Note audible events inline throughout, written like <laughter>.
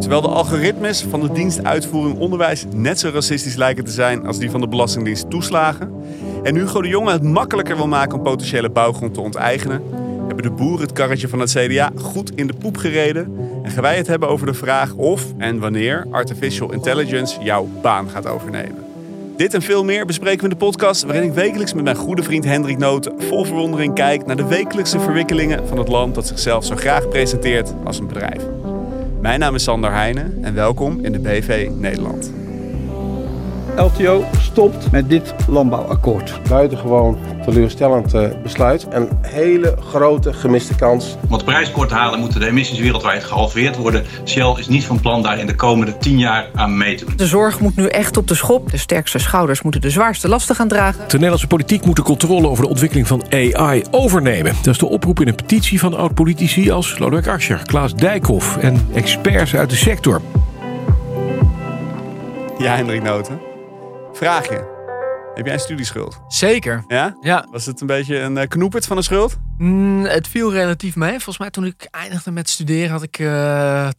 Terwijl de algoritmes van de dienst uitvoering onderwijs net zo racistisch lijken te zijn als die van de Belastingdienst toeslagen. En Hugo de Jonge het makkelijker wil maken om potentiële bouwgrond te onteigenen, hebben de boeren het karretje van het CDA goed in de poep gereden. En gaan wij het hebben over de vraag of en wanneer artificial intelligence jouw baan gaat overnemen. Dit en veel meer bespreken we in de podcast, waarin ik wekelijks met mijn goede vriend Hendrik Noten vol verwondering kijk naar de wekelijkse verwikkelingen van het land dat zichzelf zo graag presenteert als een bedrijf. Mijn naam is Sander Heijnen en welkom in de BV Nederland. LTO stopt met dit landbouwakkoord. Buitengewoon teleurstellend uh, besluit. Een hele grote gemiste kans. Om het prijs kort te halen moeten de emissies wereldwijd gehalveerd worden. Shell is niet van plan daar in de komende tien jaar aan mee te doen. De zorg moet nu echt op de schop. De sterkste schouders moeten de zwaarste lasten gaan dragen. De Nederlandse politiek moet de controle over de ontwikkeling van AI overnemen. Dat is de oproep in een petitie van oud-politici als Lodewijk Asscher, Klaas Dijkhoff en experts uit de sector. Ja, Hendrik Noten. Vraagje. Heb jij een studieschuld? Zeker. Ja? Ja. Was het een beetje een uh, knoepert van een schuld? Mm, het viel relatief mee. Volgens mij toen ik eindigde met studeren had ik uh, eh,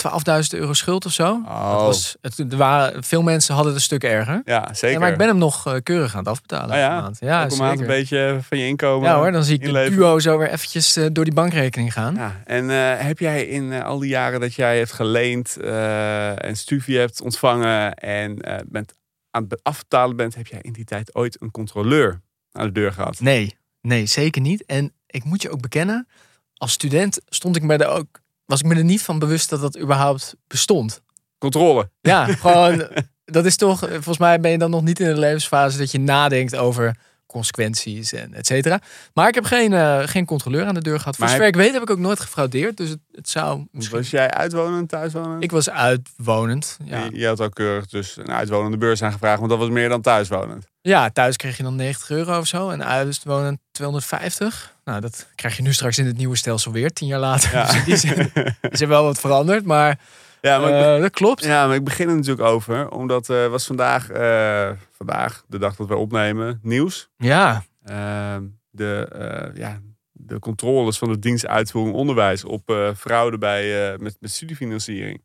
12.000 euro schuld of zo. Oh. Dat was, het, er waren, veel mensen hadden het een stuk erger. Ja, zeker. Ja, maar ik ben hem nog uh, keurig aan het afbetalen. Oh ja? Maand. Ja, Elke maand een beetje van je inkomen Ja hoor, dan zie ik inleveren. de duo zo weer eventjes door die bankrekening gaan. Ja. En heb jij in al die jaren dat jij hebt geleend en studie hebt ontvangen en bent aan het afbetalen bent, heb jij in die tijd ooit een controleur aan de deur gehad? Nee, nee, zeker niet. En ik moet je ook bekennen, als student stond ik me er ook, was ik me er niet van bewust dat dat überhaupt bestond. Controle. Ja, <laughs> gewoon, dat is toch, volgens mij ben je dan nog niet in de levensfase dat je nadenkt over consequenties en et cetera. Maar ik heb geen, uh, geen controleur aan de deur gehad. Voor zover ik weet heb ik ook nooit gefraudeerd. Dus het, het zou misschien... Was jij uitwonend, thuiswonend? Ik was uitwonend, ja. Je, je, had ook keurig dus een uitwonende beurs aangevraagd, want dat was meer dan thuiswonend. Ja, thuis kreeg je dan 90 euro of zo. En uitwonend 250. Nou, dat krijg je nu straks in het nieuwe stelsel weer, tien jaar later. Ja. <laughs> Dus die zijn, er wel wat veranderd, maar... Ja, maar uh, dat klopt. Ja, maar ik begin er natuurlijk over. Omdat uh, was vandaag, uh, vandaag, de dag dat we opnemen, nieuws. Ja. Ehm, de, ja, de controles van de dienst uitvoering onderwijs op fraude bij, met, met studiefinanciering.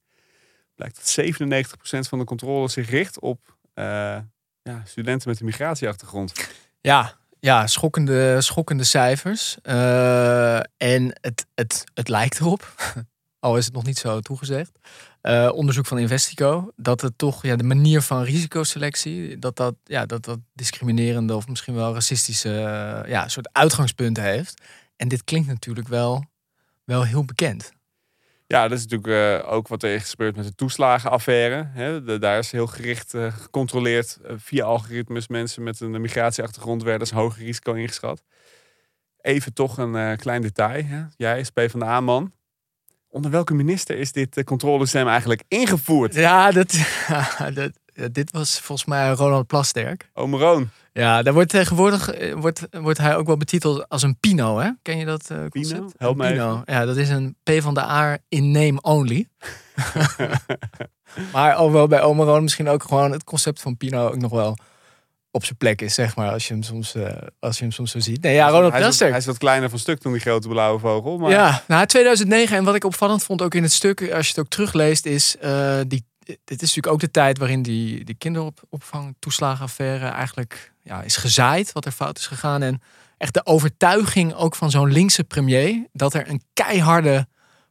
Blijkt dat 97% van de controles zich richt op ja, studenten met een migratieachtergrond. Ja, ja schokkende, schokkende cijfers. en het, het, het lijkt erop <laughs> al is het nog niet zo toegezegd. Uh, onderzoek van Investico, dat het toch ja, de manier van risicoselectie, dat dat, ja, dat dat discriminerende of misschien wel racistische uh, ja, soort uitgangspunten heeft. En dit klinkt natuurlijk wel, wel heel bekend. Ja, dat is natuurlijk uh, ook wat er is gebeurd met de toeslagenaffaire. Daar is heel gericht gecontroleerd via algoritmes. Mensen met een migratieachtergrond werden als hoger risico ingeschat. Even toch een klein detail. Jij is PvdA-man. Onder welke minister is dit controlesysteem eigenlijk ingevoerd? Ja, dat, <laughs> dit was volgens mij Ronald Plasterk. Omeroon. Ja, daar wordt tegenwoordig wordt, wordt hij ook wel betiteld als een Pino, hè? Ken je dat uh, concept? Pino? Help mij Pino. Ja, dat is een P van de A in name only. <laughs> <laughs> maar alhoewel bij Omeroon misschien ook gewoon het concept van Pino ook nog wel op zijn plek is, zeg maar, als je hem soms, uh, als je hem soms zo ziet. Nee, ja, Ronald hij, is wat, hij is wat kleiner van stuk dan die grote blauwe vogel. Maar... Ja, nou 2009 en wat ik opvallend vond ook in het stuk, als je het ook terugleest, is uh, die. Dit is natuurlijk ook de tijd waarin die, die kinderopvang toeslagenaffaire eigenlijk ja, is gezaaid, wat er fout is gegaan. En echt de overtuiging ook van zo'n linkse premier dat er een keiharde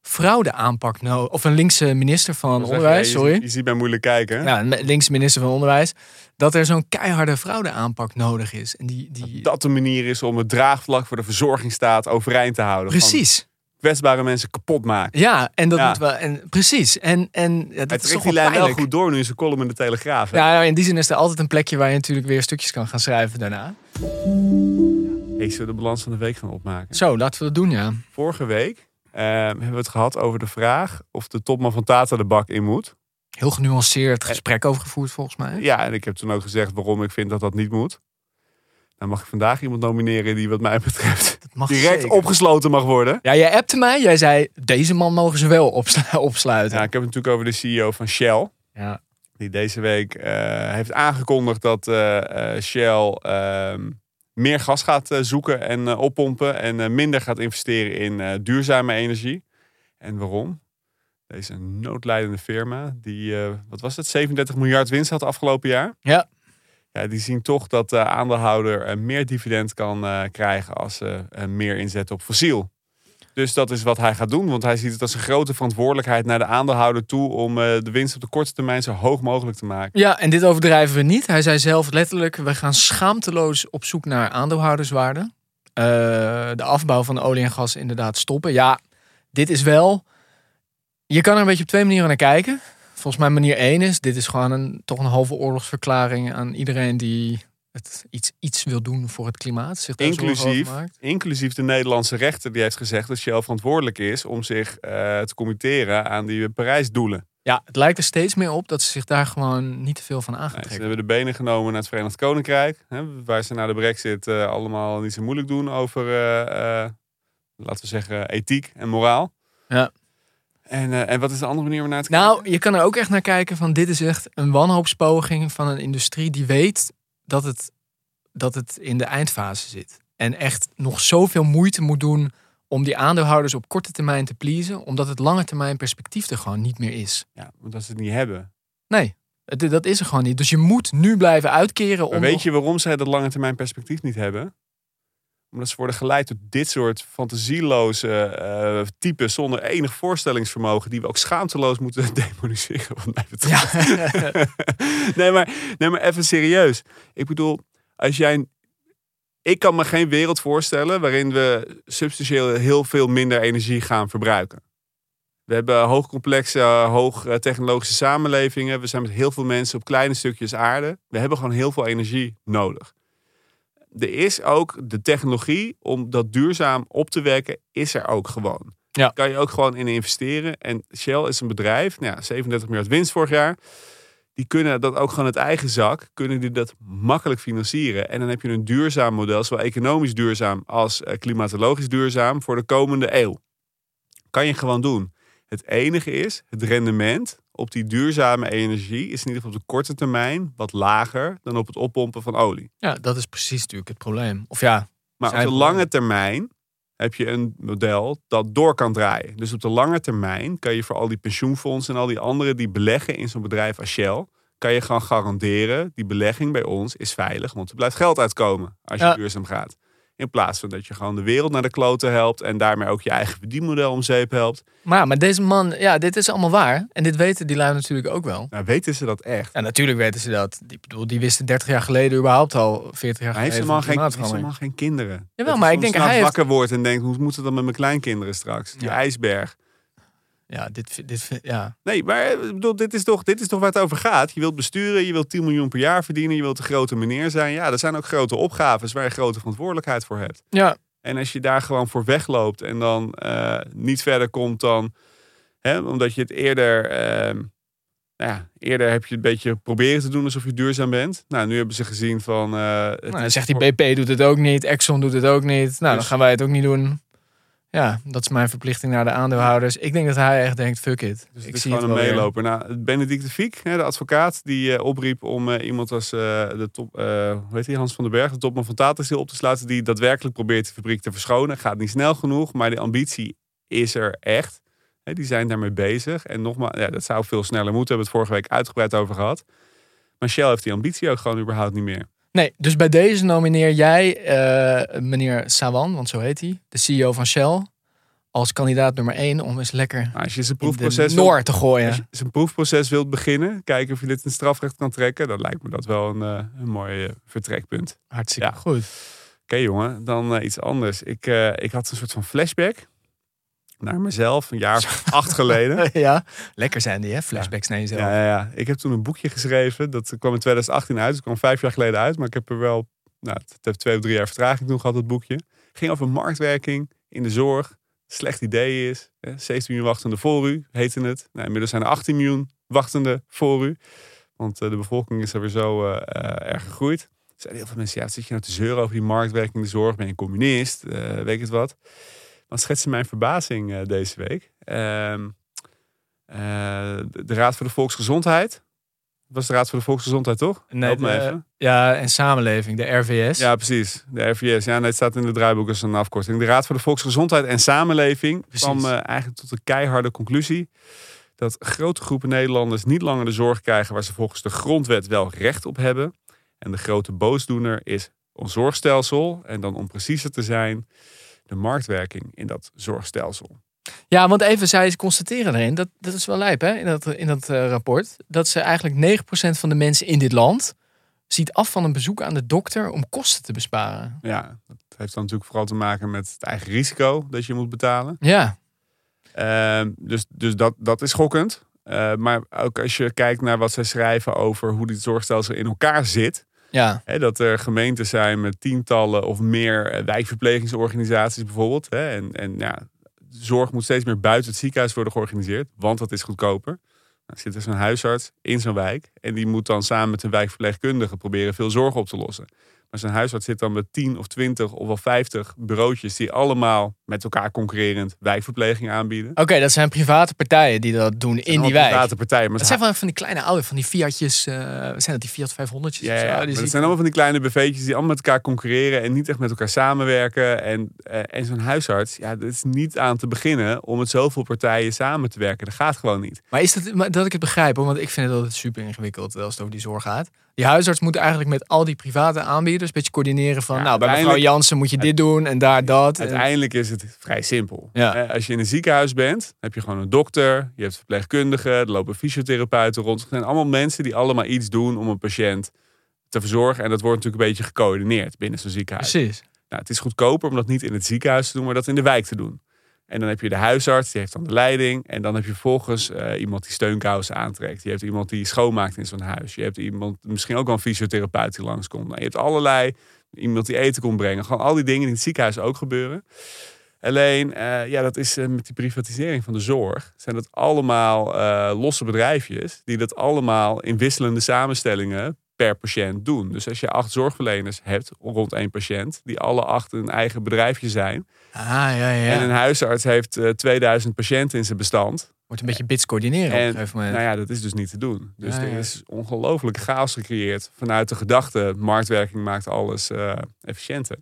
fraudeaanpak nodig Of een linkse minister van Onderwijs, sorry. Je, je ziet mij moeilijk kijken. Ja, een linkse minister van Onderwijs. Dat er zo'n keiharde fraudeaanpak nodig is. En die, die... Dat de manier is om het draagvlak voor de verzorgingsstaat overeind te houden. Precies. Kwetsbare mensen kapot maken. Ja, en dat ja. moet wel. En, precies. En, en ja, dat Hij is toch die lijn wel goed door nu in zijn column in de Telegraaf. hè? Ja, nou, in die zin is er altijd een plekje waar je natuurlijk weer stukjes kan gaan schrijven daarna. Zullen we de balans van de week gaan opmaken? Zo, laten we dat doen, ja. Vorige week hebben we het gehad over de vraag of de topman van Tata de bak in moet. Heel genuanceerd gesprek over gevoerd volgens mij. Ja, en ik heb toen ook gezegd waarom ik vind dat dat niet moet. Dan mag ik vandaag iemand nomineren die wat mij betreft direct zeker. opgesloten mag worden. Ja, jij appte mij. Jij zei, deze man mogen ze wel opslu- opsluiten. Ja, ik heb het natuurlijk over de CEO van Shell. Ja. Die deze week eh, heeft aangekondigd dat eh, eh, Shell ehm, meer gas gaat eh, zoeken en eh, oppompen. En eh, minder gaat investeren in duurzame energie. En waarom? Deze noodlijdende firma, die, wat was het, 37 miljard winst had afgelopen jaar. Ja. Ja, die zien toch dat de aandeelhouder meer dividend kan krijgen als ze meer inzetten op fossiel. Dus dat is wat hij gaat doen, want hij ziet het als een grote verantwoordelijkheid naar de aandeelhouder toe om eh, de winst op de korte termijn zo hoog mogelijk te maken. Ja, en dit overdrijven we niet. Hij zei zelf letterlijk: we gaan schaamteloos op zoek naar aandeelhouderswaarde. Eh, de afbouw van olie en gas inderdaad stoppen. Ja, dit is wel. Je kan er een beetje op twee manieren naar kijken. Volgens mij manier één is: dit is gewoon een, toch een halve oorlogsverklaring aan iedereen die het iets, iets wil doen voor het klimaat. Zich daar Inclusief, maakt. inclusief de Nederlandse rechter die heeft gezegd dat Shell verantwoordelijk is om zich eh, te committeren aan die Parijsdoelen. Ja, het lijkt er steeds meer op dat ze zich daar gewoon niet te veel van aan gaan Nee, ze hebben de benen genomen naar het Verenigd Koninkrijk. Hè, waar ze na de brexit eh, allemaal niet zo moeilijk doen over, eh, laten we zeggen, ethiek en moraal. Ja. En, en wat is de andere manier om naar te kijken? Nou, je kan er ook echt naar kijken van dit is echt een wanhoopspoging van een industrie die weet dat het, dat het in de eindfase zit. En echt nog zoveel moeite moet doen om die aandeelhouders op korte termijn te pleasen, omdat het lange termijn perspectief er gewoon niet meer is. Ja, want als ze het niet hebben. Nee, dat is er gewoon niet. Dus je moet nu blijven uitkeren Maar om weet nog- je waarom zij dat lange termijn perspectief niet hebben? Omdat ze worden geleid door dit soort fantasieloze eh, types zonder enig voorstellingsvermogen, die we ook schaamteloos moeten <laughs> demoniseren. Wat mij betreft. Ja, <laughs> nee, maar, nee, maar even serieus. Ik bedoel, als jij. Ik kan me geen wereld voorstellen waarin we substantieel heel veel minder energie gaan verbruiken. We hebben hoogcomplexe, hoogtechnologische samenlevingen. We zijn met heel veel mensen op kleine stukjes aarde. We hebben gewoon heel veel energie nodig. Er is ook de technologie om dat duurzaam op te wekken, is er ook gewoon. Ja. Kan je ook gewoon in investeren. En Shell is een bedrijf, nou ja, 37 miljard winst vorig jaar die kunnen dat ook gewoon uit eigen zak, kunnen die dat makkelijk financieren. En dan heb je een duurzaam model, zowel economisch duurzaam als eh, klimatologisch duurzaam voor de komende eeuw. Kan je gewoon doen. Het enige is, het rendement op die duurzame energie is in ieder geval op de korte termijn wat lager dan op het oppompen van olie. ja, dat is precies natuurlijk het probleem. Of ja, Maar op de lange termijn heb je een model dat door kan draaien. Dus op de lange termijn kan je voor al die pensioenfondsen en al die anderen die beleggen in zo'n bedrijf als Shell, kan je gewoon garanderen, die belegging bij ons is veilig, want er blijft geld uitkomen als je Ja. duurzaam gaat. In plaats van dat je gewoon de wereld naar de kloten helpt en daarmee ook je eigen verdienmodel om zeep helpt. maar, maar deze man, ja, dit is allemaal waar. En dit weten die lui natuurlijk ook wel. Nou, weten ze dat echt? Ja, natuurlijk weten ze dat. Ik bedoel, die wisten 30 jaar geleden überhaupt al, 40 jaar Hij heeft geleden. helemaal geen, heeft helemaal geen kinderen. Jawel, Dat maar ik denk, hij heeft- wakker wordt en denkt, hoe moet het dan met mijn kleinkinderen straks? Die Ja. ijsberg. Ja, dit, dit, ja. Nee, maar ik bedoel, dit, is toch, dit is toch waar het over gaat. Je wilt besturen, je wilt 10 miljoen per jaar verdienen, je wilt een grote meneer zijn. Ja, er zijn ook grote opgaves waar je grote verantwoordelijkheid voor hebt. ja, En als je daar gewoon voor wegloopt en dan eh, niet verder komt dan... Hè, omdat je het eerder... ehm, nou ja, eerder heb je het een beetje proberen te doen alsof je duurzaam bent. Nou, nu hebben ze gezien van... eh, nou, dan zegt voor- BP doet het ook niet, Exxon doet het ook niet. Nou, dan Dus- gaan wij het ook niet doen. Ja, dat is mijn verplichting naar de aandeelhouders. Ik denk dat hij echt denkt, fuck it. Dus het ik is zie gewoon het een meeloper. Nou, Benedict de Fiek, hè, de advocaat, die eh, opriep om eh, iemand als eh, de top, hoe heet die, Hans van den Berg, de topman van Tata Steel op te sluiten, die daadwerkelijk probeert de fabriek te verschonen. Gaat niet snel genoeg, maar de ambitie is er echt. Hè, die zijn daarmee bezig. En nogmaals, ja, dat zou veel sneller moeten. We hebben het vorige week uitgebreid over gehad. Maar Shell heeft die ambitie ook gewoon überhaupt niet meer. Nee, dus bij deze nomineer jij eh, meneer Sawan, want zo heet hij, de CEO van Shell, als kandidaat nummer 1 om eens lekker als je zijn proefproces, Noor te gooien. als je zijn proefproces wilt beginnen, kijken of je dit in strafrecht kan trekken, dan lijkt me dat wel een, eh, een mooi eh, vertrekpunt. Hartstikke Ja. goed. Oké jongen, dan iets anders. Ik, ik had een soort van flashback naar mezelf, een jaar of acht <laughs> geleden. ja, lekker zijn die, hè? Flashbacks naar jezelf. Ja, ja, ja. Ik heb toen een boekje geschreven. Dat kwam in 2018 uit. Het kwam vijf jaar geleden uit. Maar ik heb er wel, nou, het heeft twee of drie jaar vertraging toen gehad, het boekje. ging over marktwerking in de zorg. Slecht idee is. Hè? 17 miljoen wachtende voor u, heette het. Nou, inmiddels zijn er 18 miljoen wachtende voor u. Want eh, de bevolking is er weer zo eh, eh, erg gegroeid. Er zijn heel veel mensen, ja, zit je nou te zeuren over die marktwerking in de zorg? Ben je een communist? Eh, weet ik het wat? Dan schetste mijn verbazing eh, deze week. Ehm, eh, de, de Raad voor de Volksgezondheid. Dat was de Raad voor de Volksgezondheid, toch? Nee, Help me de- even. Ja, en samenleving, de RVS. Ja, precies. De RVS. Ja, nee, het staat in het draaiboek als een afkorting. De Raad voor de Volksgezondheid en Samenleving Precies. kwam eh, eigenlijk tot een keiharde conclusie. dat grote groepen Nederlanders niet langer de zorg krijgen waar ze volgens de grondwet wel recht op hebben. En de grote boosdoener is ons zorgstelsel. En dan om preciezer te zijn, de marktwerking in dat zorgstelsel. Ja, want even, zij constateren erin, dat, dat is wel lijp hè, in dat, in dat eh, rapport, dat ze eigenlijk 9% van de mensen in dit land ziet af van een bezoek aan de dokter om kosten te besparen. Ja, dat heeft dan natuurlijk vooral te maken met het eigen risico dat je moet betalen. Ja, Ehm, dus dus dat, dat is schokkend. Eh, maar ook als je kijkt naar wat zij schrijven over hoe dit zorgstelsel in elkaar zit. Ja. Dat er gemeenten zijn met tientallen of meer eh, wijkverplegingsorganisaties bijvoorbeeld. En en ja, zorg moet steeds meer buiten het ziekenhuis worden georganiseerd, want dat is goedkoper. Dan zit er zo'n huisarts in zo'n wijk en die moet dan samen met een wijkverpleegkundige proberen veel zorg op te lossen. Maar zo'n huisarts zit dan met 10 of 20 of wel 50 bureautjes die allemaal met elkaar concurrerend wijkverpleging aanbieden. Oké, dat zijn private partijen die dat doen in die wijk. Private partijen. Maar Dat zijn van, van die kleine oude, van die Fiatjes, eh zijn dat die Fiat 500'tjes? Ja, of zo? ja, ik- zijn allemaal van die kleine BV'tjes die allemaal met elkaar concurreren en niet echt met elkaar samenwerken. En, eh, en zo'n huisarts, ja, dat is niet aan te beginnen om met zoveel partijen samen te werken. Dat gaat gewoon niet. Maar is dat, maar dat ik het begrijp, hoor, want ik vind het altijd super ingewikkeld als het over die zorg gaat. Die huisarts moet eigenlijk met al die private aanbieders een beetje coördineren van, Ja, nou, bij mevrouw Jansen moet je dit doen en daar dat. Uiteindelijk is het vrij simpel. Ja. Als je in een ziekenhuis bent, heb je gewoon een dokter, je hebt verpleegkundigen, er lopen fysiotherapeuten rond. Het zijn allemaal mensen die allemaal iets doen om een patiënt te verzorgen. En dat wordt natuurlijk een beetje gecoördineerd binnen zo'n ziekenhuis. Precies. Nou, het is goedkoper om dat niet in het ziekenhuis te doen, maar dat in de wijk te doen. En dan heb je de huisarts, die heeft dan de leiding. En dan heb je vervolgens eh, iemand die steunkousen aantrekt. Je hebt iemand die schoonmaakt in zo'n huis. Je hebt iemand, misschien ook wel een fysiotherapeut die langskomt. Nou, je hebt allerlei, iemand die eten komt brengen. Gewoon al die dingen die in het ziekenhuis ook gebeuren. Alleen, eh, ja, dat is eh, met die privatisering van de zorg. Zijn dat allemaal losse bedrijfjes die dat allemaal in wisselende samenstellingen per patiënt doen. Dus als je acht zorgverleners hebt rond één patiënt, die alle acht een eigen bedrijfje zijn. Ah, ja, ja. En een huisarts heeft eh, 2000 patiënten in zijn bestand. Wordt een beetje bits coördineren op een En gegeven moment. nou ja, dat is dus niet te doen. Dus Ja, er is ongelooflijk chaos gecreëerd vanuit de gedachte, marktwerking maakt alles eh, efficiënter.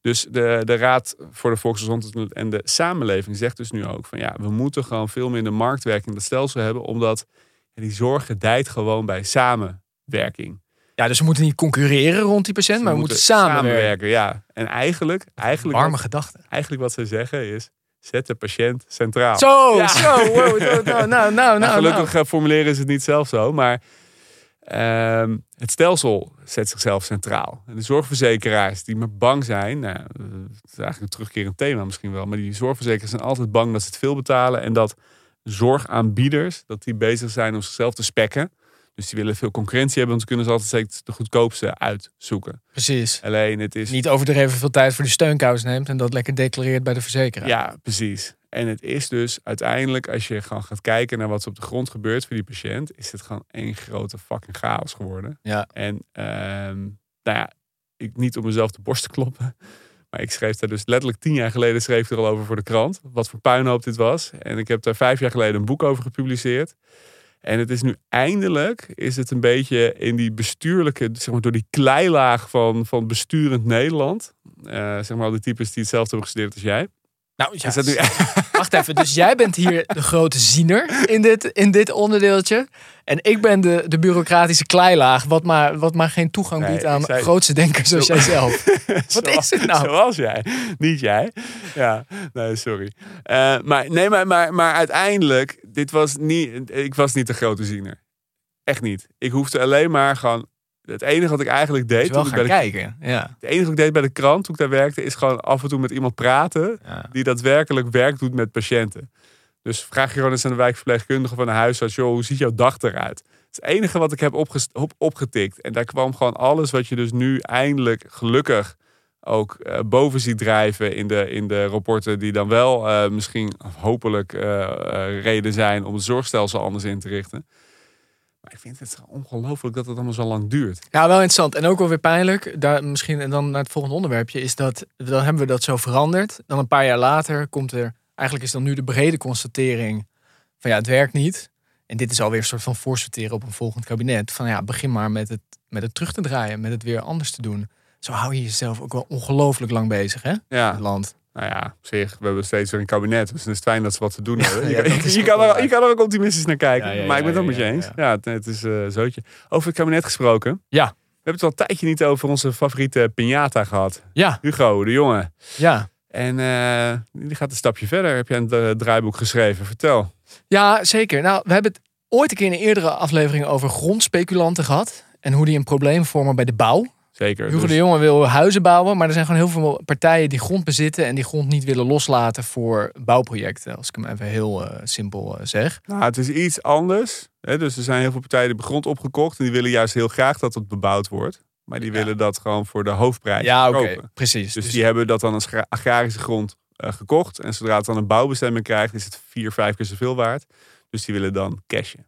Dus de, de Raad voor de Volksgezondheid en de samenleving zegt dus nu ook van ja, we moeten gewoon veel minder marktwerking in dat stelsel hebben, omdat die zorg gedijt gewoon bij samenwerking. Ja, dus we moeten niet concurreren rond die patiënt, maar we moeten samenwerken. Ja, en eigenlijk, eigenlijk, Warme wat, gedachte. eigenlijk wat ze zeggen is, zet de patiënt centraal. Zo, Ja. zo, wow, nou, <laughs> nou, nou, nou, Nou, gelukkig nou. eh, formuleren ze het niet zelf zo, maar ehm, het stelsel zet zichzelf centraal. En de zorgverzekeraars die maar bang zijn, nou, ja, eh, het is eigenlijk een terugkerend thema misschien wel, maar die zorgverzekeraars zijn altijd bang dat ze het veel betalen en dat zorgaanbieders, dat die bezig zijn om zichzelf te spekken. Dus die willen veel concurrentie hebben, want dan kunnen ze altijd de goedkoopste uitzoeken. Precies. Alleen het is Niet overdreven veel tijd voor die steunkous neemt en dat lekker declareert bij de verzekeraar. Ja, precies. En het is dus uiteindelijk, als je gewoon gaat kijken naar wat er op de grond gebeurt voor die patiënt, is het gewoon één grote fucking chaos geworden. Ja. En ehm, nou ja, ik niet om mezelf de borst te kloppen. Maar ik schreef daar dus letterlijk tien jaar geleden schreef ik er al over voor de krant. Wat voor puinhoop dit was. En ik heb daar vijf jaar geleden een boek over gepubliceerd. En het is nu eindelijk, is het een beetje in die bestuurlijke, zeg maar door die kleilaag van, van besturend Nederland. Eh, zeg maar die types die hetzelfde hebben gestudeerd als jij. Nou, ja, Is dat nu <laughs> wacht even. Dus jij bent hier de grote ziener in dit, in dit onderdeeltje. En ik ben de, de bureaucratische kleilaag, wat maar, wat maar geen toegang Nee, biedt aan zei- grootste denkers zoals Zo- jijzelf. <laughs> Wat is het nou? Zoals jij, niet jij. Ja, nee, sorry. Eh, maar, nee, maar, maar, maar uiteindelijk, dit was niet, ik was niet de grote ziener. Echt niet. Ik hoefde alleen maar gewoon, het enige wat ik eigenlijk deed, wel toen ik gaan bij de, kijken. Ja. het enige wat ik deed bij de krant, toen ik daar werkte, is gewoon af en toe met iemand praten Ja. die daadwerkelijk werk doet met patiënten. Dus vraag je gewoon eens aan de wijkverpleegkundige van een huisarts, joh, hoe ziet jouw dag eruit? Het enige wat ik heb op, opgetikt. En daar kwam gewoon alles wat je dus nu eindelijk gelukkig ook eh, boven ziet drijven in de, in de rapporten die dan wel eh, misschien hopelijk eh, reden zijn om het zorgstelsel anders in te richten. Maar ik vind het ongelooflijk dat het allemaal zo lang duurt. Ja, wel interessant. En ook wel weer pijnlijk. Daar misschien en dan naar het volgende onderwerpje is dat dan hebben we dat zo veranderd. Dan een paar jaar later komt er eigenlijk is dan nu de brede constatering van ja, het werkt niet. En dit is alweer een soort van voorsorteren op een volgend kabinet. Van ja, begin maar met het, met het terug te draaien, met het weer anders te doen. Zo hou je jezelf ook wel ongelooflijk lang bezig, hè? In Ja, het land. Nou ja, op zich, we hebben steeds weer een kabinet. Dus het is fijn dat ze wat te doen hebben. Je, ja, kan- je er, je kan er ook optimistisch naar kijken. Ja, ja, maar ik ben het ook met je ja, eens. ja. Ja, het, het is eh zootje. Over het kabinet gesproken. Ja. We hebben het al een tijdje niet over onze favoriete piñata gehad. Ja, Hugo, de jongen. ja. En eh, die gaat een stapje verder. Heb jij een eh, draaiboek geschreven? Vertel. Ja, zeker. Nou, we hebben het ooit een keer in een eerdere aflevering over grondspeculanten gehad. En hoe die een probleem vormen bij de bouw. Zeker. Hugo Dus- de Jonge wil huizen bouwen, maar er zijn gewoon heel veel partijen die grond bezitten en die grond niet willen loslaten voor bouwprojecten. Als ik hem even heel eh, simpel eh, zeg. Nou, het is iets anders. Hè? Dus er zijn heel veel partijen die hebben grond opgekocht. En die willen juist heel graag dat het bebouwd wordt. Maar die Ja. willen dat gewoon voor de hoofdprijs Ja, oké, precies. Dus, Dus- die hebben dat dan als gra- agrarische grond eh, gekocht. En zodra het dan een bouwbestemming krijgt, is het vier, vijf keer zoveel waard. Dus die willen dan cashen.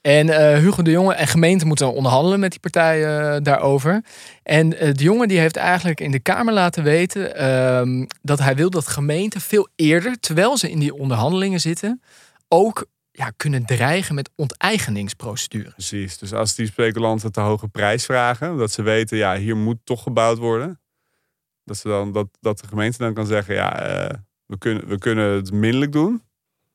En eh, Hugo de Jonge en gemeente moeten onderhandelen met die partijen eh, daarover. En eh, de Jonge die heeft eigenlijk in de Kamer laten weten ehm, dat hij wil dat gemeenten veel eerder, terwijl ze in die onderhandelingen zitten, ook ja, kunnen dreigen met onteigeningsprocedures. Precies. Dus als die speculanten te hoge prijs vragen, dat ze weten, ja, hier moet toch gebouwd worden. Dat, ze dan, dat, dat de gemeente dan kan zeggen, ja, we, kunnen, we kunnen het minderlijk doen.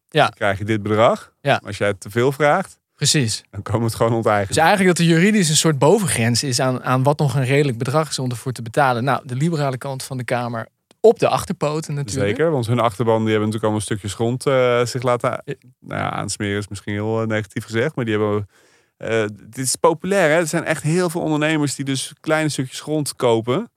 Ja. Dan krijg je dit bedrag. Ja. Als jij te veel vraagt, Precies. dan komen we het gewoon onteigenen. Dus eigenlijk dat er juridisch een soort bovengrens is aan, aan wat nog een redelijk bedrag is om ervoor te betalen. Nou, de liberale kant van de Kamer op de achterpoten natuurlijk. Zeker, want hun achterban die hebben natuurlijk allemaal stukjes grond eh, zich laten nou ja, aansmeren. Is misschien heel eh, negatief gezegd, maar die hebben. eh, dit is populair, hè? Er zijn echt heel veel ondernemers die dus kleine stukjes grond kopen.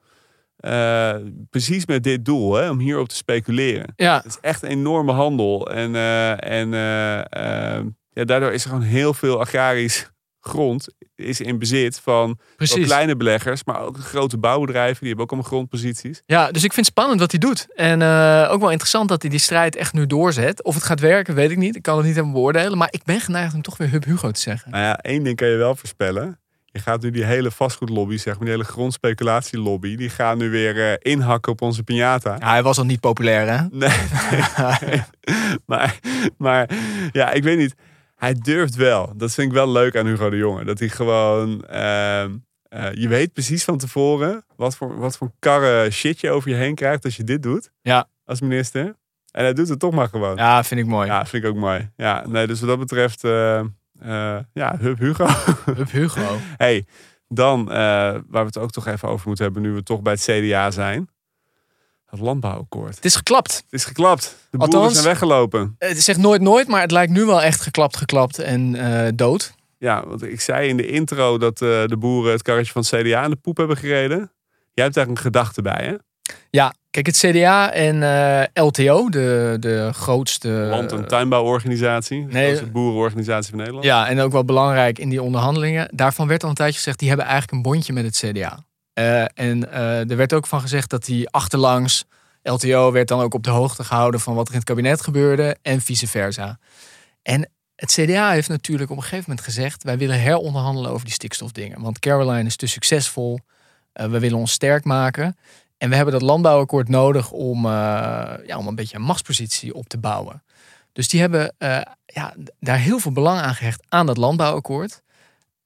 eh, precies met dit doel, hè, om hierop te speculeren. Ja, Het is echt een enorme handel. En, eh, en eh, eh, ja, daardoor is er gewoon heel veel agrarisch grond is in bezit van kleine beleggers, maar ook grote bouwbedrijven. Die hebben ook allemaal grondposities. Ja, dus ik vind het spannend wat hij doet. En eh, ook wel interessant dat hij die strijd echt nu doorzet. Of het gaat werken, weet ik niet. Ik kan het niet helemaal beoordelen. Maar ik ben geneigd om toch weer Hub Hugo te zeggen. Nou ja, één ding kan je wel voorspellen. Je gaat nu die hele vastgoedlobby, zeg maar, die hele grondspeculatielobby, die gaan nu weer eh, inhakken op onze piñata. Ja, hij was al niet populair, hè? Nee, nee. <laughs> <laughs> maar, maar ja, ik weet niet. Hij durft wel. Dat vind ik wel leuk aan Hugo de Jonge. Dat hij gewoon, ehm, eh, je weet precies van tevoren wat voor, wat voor karre shit je over je heen krijgt als je dit doet. Ja. Als minister. En hij doet het toch maar gewoon. Ja, vind ik mooi. Ja, vind ik ook mooi. Ja, nee, dus wat dat betreft, eh, eh, ja, Hub Hugo. <laughs> Hub Hugo. hey, dan, waar we het ook toch even over moeten hebben, nu we toch bij het CDA zijn. Het landbouwakkoord. Het is geklapt. Het is geklapt. De boeren Althans- zijn weggelopen. Het zegt nooit nooit, maar het lijkt nu wel echt geklapt, geklapt en eh, dood. Ja, want ik zei in de intro dat eh, de boeren het karretje van het CDA in de poep hebben gereden. Jij hebt daar een gedachte bij, hè? Ja, kijk, het CDA en eh, LTO, de, de grootste... Land- en tuinbouworganisatie. De nee. grootste boerenorganisatie van Nederland. Ja, en ook wel belangrijk in die onderhandelingen. Daarvan werd al een tijdje gezegd, die hebben eigenlijk een bondje met het CDA. Eh, en eh, er werd ook van gezegd dat die achterlangs, LTO werd dan ook op de hoogte gehouden van wat er in het kabinet gebeurde en vice versa. En het CDA heeft natuurlijk op een gegeven moment gezegd, wij willen heronderhandelen over die stikstofdingen. Want Caroline is te succesvol, Eh, we willen ons sterk maken. En we hebben dat landbouwakkoord nodig om, ja, om een beetje een machtspositie op te bouwen. Dus die hebben ja, daar heel veel belang aan gehecht aan dat landbouwakkoord.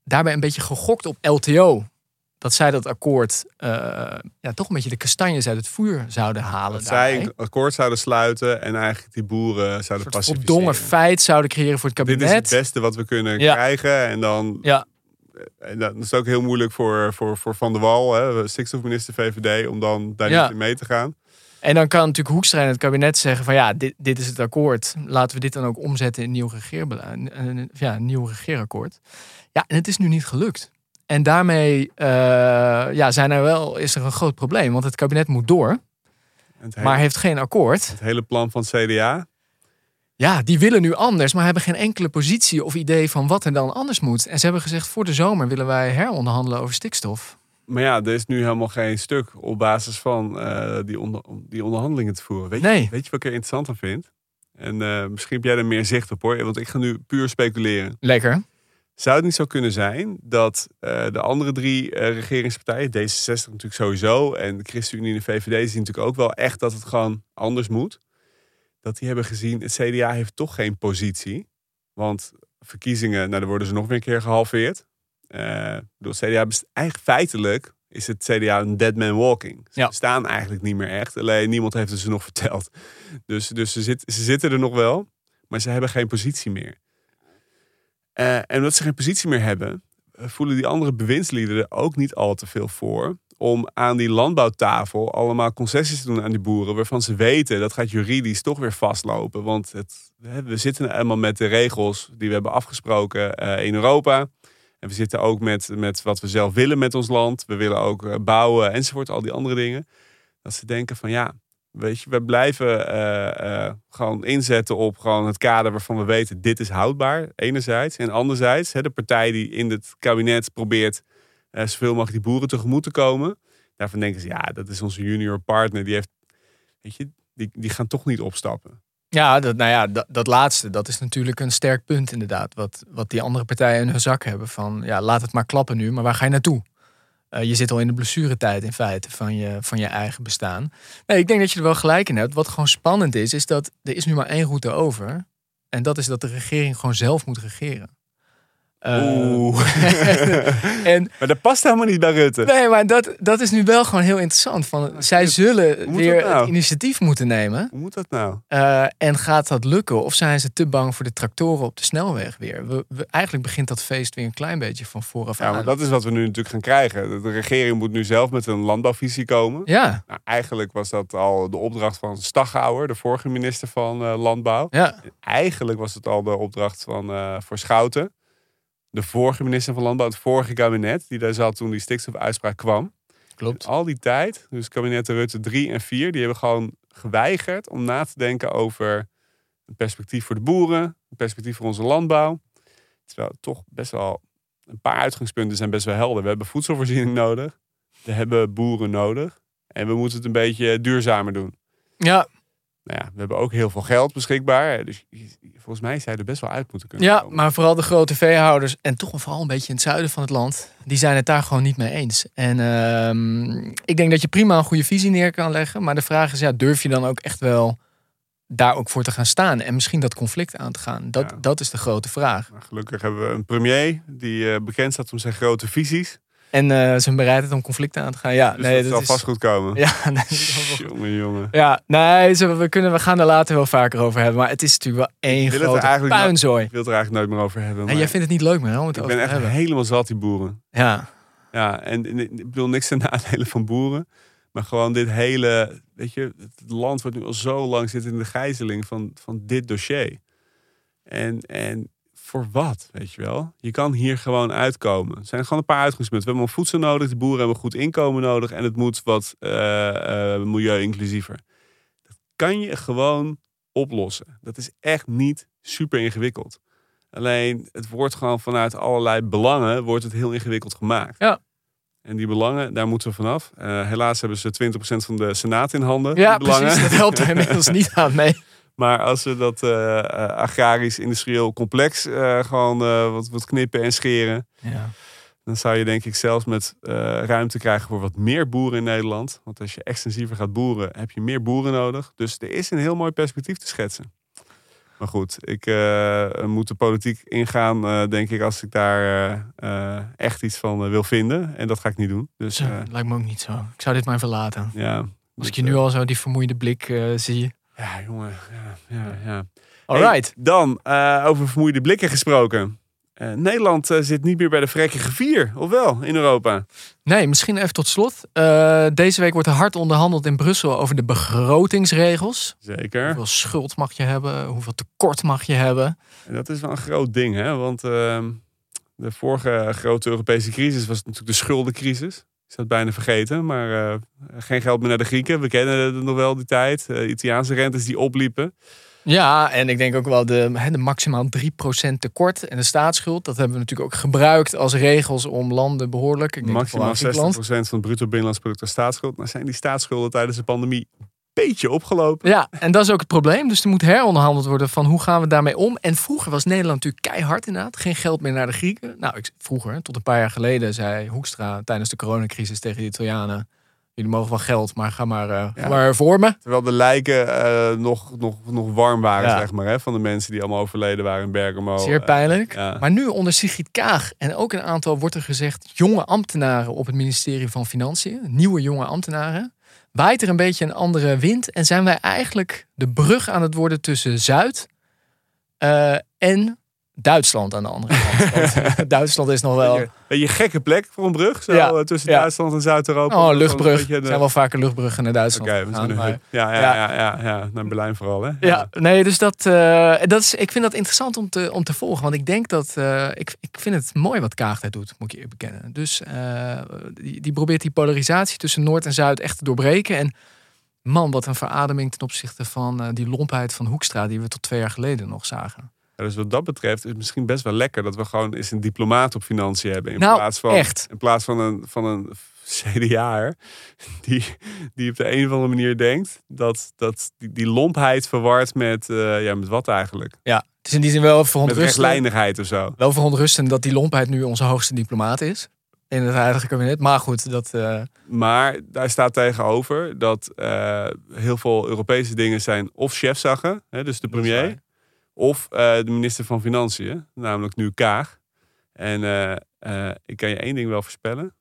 Daarbij een beetje gegokt op LTO. Dat zij dat akkoord eh, ja, toch een beetje de kastanjes uit het vuur zouden halen. Dat zij een akkoord zouden sluiten en eigenlijk die boeren zouden een soort pacificeren. voldongen feit zouden creëren voor het Dit kabinet. is het beste wat we kunnen Ja. krijgen. En dan, Ja. en dan is het ook heel moeilijk voor, voor, voor Van der Wal, hè, stikstofminister VVD, om dan daar Ja. niet in mee te gaan. En dan kan natuurlijk Hoekstra in het kabinet zeggen van ja, dit, dit is het akkoord. Laten we dit dan ook omzetten in een nieuw, regeerbeleid, een- ja, een nieuw regeerakkoord. Ja, en het is nu niet gelukt. En daarmee eh, ja, zijn er wel, is er een groot probleem. Want het kabinet moet door, hele, maar heeft geen akkoord. het hele plan van CDA. Ja, die willen nu anders, maar hebben geen enkele positie of idee van wat er dan anders moet. En ze hebben gezegd, voor de zomer willen wij heronderhandelen over stikstof. Maar ja, er is nu helemaal geen stuk op basis van eh, die, onder, die onderhandelingen te voeren. Weet, Nee. je, weet je wat ik er interessant aan vind? En eh, misschien heb jij er meer zicht op hoor, want ik ga nu puur speculeren. Lekker. Zou het niet zo kunnen zijn dat eh, de andere drie eh, regeringspartijen, D66 natuurlijk sowieso en de ChristenUnie en de VVD, zien natuurlijk ook wel echt dat het gewoon anders moet. Dat die hebben gezien, het CDA heeft toch geen positie. Want verkiezingen, nou dan worden ze nog weer een keer gehalveerd. Eh, ik bedoel, het CDA eigenlijk feitelijk is het CDA een dead man walking. Ze Ja. bestaan eigenlijk niet meer echt. Alleen niemand heeft het ze nog verteld. Dus, dus ze, zit, ze zitten er nog wel, maar ze hebben geen positie meer. Eh, en omdat ze geen positie meer hebben, eh, voelen die andere bewindslieden er ook niet al te veel voor om aan die landbouwtafel allemaal concessies te doen aan die boeren, waarvan ze weten dat gaat juridisch toch weer vastlopen. Want het, we zitten helemaal met de regels die we hebben afgesproken eh, in Europa. En we zitten ook met, met wat we zelf willen met ons land. We willen ook bouwen enzovoort, al die andere dingen. Dat ze denken van ja, weet je, we blijven eh, eh, gewoon inzetten op gewoon het kader waarvan we weten dit is houdbaar, enerzijds. En anderzijds, hè, de partij die in het kabinet probeert eh, zoveel mogelijk die boeren tegemoet te komen. Daarvan denken ze, ja, dat is onze junior partner. Die heeft, weet je, die, die gaan toch niet opstappen. Ja, dat, nou ja, dat, dat laatste, dat is natuurlijk een sterk punt inderdaad. Wat, wat die andere partijen in hun zak hebben. Van, ja, laat het maar klappen nu, maar waar ga je naartoe? Eh, je zit al in de blessuretijd in feite van je, van je eigen bestaan. Nee, ik denk dat je er wel gelijk in hebt. Wat gewoon spannend is, is dat er is nu maar één route over. En dat is dat de regering gewoon zelf moet regeren. Eh, Oeh. <laughs> en maar dat past helemaal niet bij Rutte. Nee, maar dat, dat is nu wel gewoon heel interessant. Van, zij zullen weer nou? het initiatief moeten nemen. Hoe moet dat nou? Eh, en gaat dat lukken? Of zijn ze te bang voor de tractoren op de snelweg weer? We, we- eigenlijk begint dat feest weer een klein beetje van vooraf Ja, aan. maar dat is wat we nu natuurlijk gaan krijgen. De regering moet nu zelf met een landbouwvisie komen. Ja, Nou, eigenlijk was dat al de opdracht van Staghouwer, de vorige minister van eh, Landbouw. ja, Eigenlijk was het al de opdracht van eh, voor Schouten. De vorige minister van Landbouw, het vorige kabinet, die daar zat toen die stikstofuitspraak kwam. klopt. Al die tijd, dus kabinetten Rutte 3 en 4, die hebben gewoon geweigerd om na te denken over een perspectief voor de boeren, een perspectief voor onze landbouw. Terwijl toch best wel een paar uitgangspunten zijn best wel helder. We hebben voedselvoorziening nodig, we hebben boeren nodig en we moeten het een beetje duurzamer doen. Ja, Nou ja, we hebben ook heel veel geld beschikbaar. Dus volgens mij zou je er best wel uit moeten kunnen ja, komen. maar vooral de grote veehouders en toch vooral een beetje in het zuiden van het land, die zijn het daar gewoon niet mee eens. En ehm, ik denk dat je prima een goede visie neer kan leggen, maar de vraag is, ja, durf je dan ook echt wel daar ook voor te gaan staan en misschien dat conflict aan te gaan? Dat, Ja. dat is de grote vraag. Maar gelukkig hebben we een premier die eh, bekend staat om zijn grote visies. En eh, zijn bereidheid om conflicten aan te gaan. Ja, Dus nee, dat, dat zal is... vast goed komen. Ja, <laughs> nee, Jongen, jongen. ja, nee, ze- we, kunnen, we gaan er later wel vaker over hebben. Maar het is natuurlijk wel één grote puinzooi. Ik wil het er eigenlijk nooit meer over hebben. En jij vindt het niet leuk meer om het ik over ben echt hebben. helemaal zat, die boeren. Ja, Ja, en, en ik bedoel niks ten <laughs> nadele van boeren. Maar gewoon dit hele, weet je, het land wordt nu al zo lang zit in de gijzeling van, van dit dossier. En, en voor wat, weet je wel? Je kan hier gewoon uitkomen. Er zijn gewoon een paar uitgangspunten. We hebben voedsel nodig, de boeren hebben goed inkomen nodig en het moet wat eh, eh, milieu-inclusiever. Dat kan je gewoon oplossen. Dat is echt niet super ingewikkeld. Alleen het wordt gewoon vanuit allerlei belangen wordt het heel ingewikkeld gemaakt. Ja. En die belangen, daar moeten we vanaf. Eh, helaas hebben ze 20% van de Senaat in handen. ja precies. Dat helpt er inmiddels <laughs> niet aan mee. Maar als we dat eh, eh, agrarisch-industrieel complex eh, gewoon wat, wat knippen en scheren. Ja. Dan zou je denk ik zelfs met ruimte krijgen voor wat meer boeren in Nederland. Want als je extensiever gaat boeren, heb je meer boeren nodig. Dus er is een heel mooi perspectief te schetsen. Maar goed, ik moet de politiek ingaan, denk ik, als ik daar echt iets van wil vinden. En dat ga ik niet doen. Dus Zo, lijkt me ook niet zo. Ik zou dit maar verlaten. ja. Als ik je nu al zo die vermoeide blik zie. Ja, jongen. Ja, ja, ja. Alright. Hey, dan, eh, over vermoeide blikken gesproken. Eh, Nederland eh, zit niet meer bij de vrekkige vier, of wel, in Europa? Nee, misschien even tot slot. Deze week wordt er hard onderhandeld in Brussel over de begrotingsregels. Zeker. Hoeveel schuld mag je hebben? Hoeveel tekort mag je hebben? En dat is wel een groot ding, hè? Want ehm, de vorige grote Europese crisis was natuurlijk de schuldencrisis. Ik zou het bijna vergeten, maar eh, geen geld meer naar de Grieken. We kennen het nog wel die tijd. Eh, Italiaanse rentes die opliepen. Ja, en ik denk ook wel de, de maximaal 3% tekort en de staatsschuld. Dat hebben we natuurlijk ook gebruikt als regels om landen behoorlijk. Ik denk Maximaal vooral 60% Griekenland. van het bruto binnenlands product als staatsschuld. Nou zijn die staatsschulden tijdens de pandemie beetje opgelopen. Ja, en dat is ook het probleem. Dus er moet heronderhandeld worden van hoe gaan we daarmee om. En vroeger was Nederland natuurlijk keihard inderdaad. Geen geld meer naar de Grieken. Nou, ik, vroeger, tot een paar jaar geleden, zei Hoekstra tijdens de coronacrisis tegen de Italianen... jullie mogen wel geld, maar ga maar, eh, Ja. maar voor me. Terwijl de lijken eh, nog, nog, nog warm waren, Ja. zeg maar. Hè, van de mensen die allemaal overleden waren in Bergamo. Zeer Eh, pijnlijk. ja. Maar nu onder Sigrid Kaag en ook een aantal, wordt er gezegd, jonge ambtenaren op het ministerie van Financiën, nieuwe jonge ambtenaren, waait er een beetje een andere wind en zijn wij eigenlijk de brug aan het worden tussen Zuid eh, en Duitsland aan de andere kant. <laughs> Want Duitsland is nog wel... Beetje, beetje gekke plek voor een brug, zo Ja, eh, tussen ja. Duitsland en Zuid-Europa. Oh, luchtbrug. een Er de- zijn wel vaker luchtbruggen naar Duitsland. Gegaan, maar- <laughs> een- ja, ja, Ja. ja. Ja, naar Berlijn vooral, hè? Ja, nee, dus dat, eh, dat is, ik vind dat interessant om te, om te volgen. Want ik denk dat, eh, ik, ik vind het mooi wat Kaag daar doet, moet ik je bekennen. Dus die, die probeert die polarisatie tussen Noord en Zuid echt te doorbreken. En man, wat een verademing ten opzichte van die lompheid van Hoekstra, die we tot twee jaar geleden nog zagen. Ja, Dus wat dat betreft is het misschien best wel lekker dat we gewoon eens een diplomaat op financiën hebben. In Nou, plaats van, echt. In plaats van een, van een CDA'er die, die op de een of andere manier denkt dat, dat die, die lompheid verward met, eh, ja, met wat eigenlijk? Ja, het is in die zin wel verontrustend, of zo. wel verontrustend dat die lompheid nu onze hoogste diplomaat is. In het huidige kabinet. Maar goed, dat... eh, Maar daar staat tegenover dat eh, heel veel Europese dingen zijn of chefzaggen, hè, dus de premier. Of eh, de minister van Financiën, namelijk nu Kaag. En eh, eh, ik kan je één ding wel voorspellen.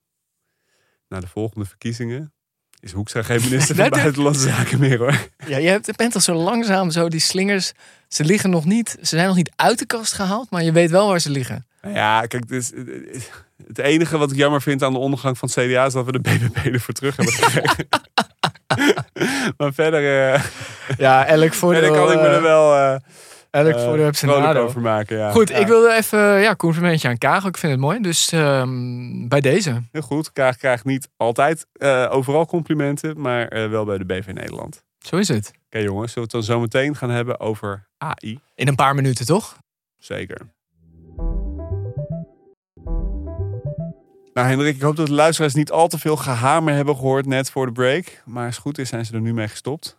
Na de volgende verkiezingen is Hoekstra geen <laughs> minister van Buitenlandse Zaken meer hoor. Ja, je hebt, bent al zo langzaam zo die slingers. Ze liggen nog niet. Ze zijn nog niet uit de kast gehaald, maar je weet wel waar ze liggen. Nou Ja, kijk, het, is, het enige wat ik jammer vind aan de ondergang van het CDA is dat we de BBB ervoor terug hebben gekregen. <laughs> <laughs> maar verder, Ja, elk voordeel. verder kan ik me er wel elk eh, heeft zijn nadeel. over maken. Ja. Goed, Ja, ik wilde even ja, complimentje aan Kaag. Ik vind het mooi. Dus ehm, bij deze. Heel goed. Kaag krijgt niet altijd eh, overal complimenten, maar eh, wel bij de BV Nederland. Zo is het. Oké jongens, zullen we het dan zo meteen gaan hebben over AI? In een paar minuten, toch? Zeker. Nou Hendrik, ik hoop dat de luisteraars niet al te veel gehamer hebben gehoord net voor de break. Maar als het goed is zijn ze er nu mee gestopt.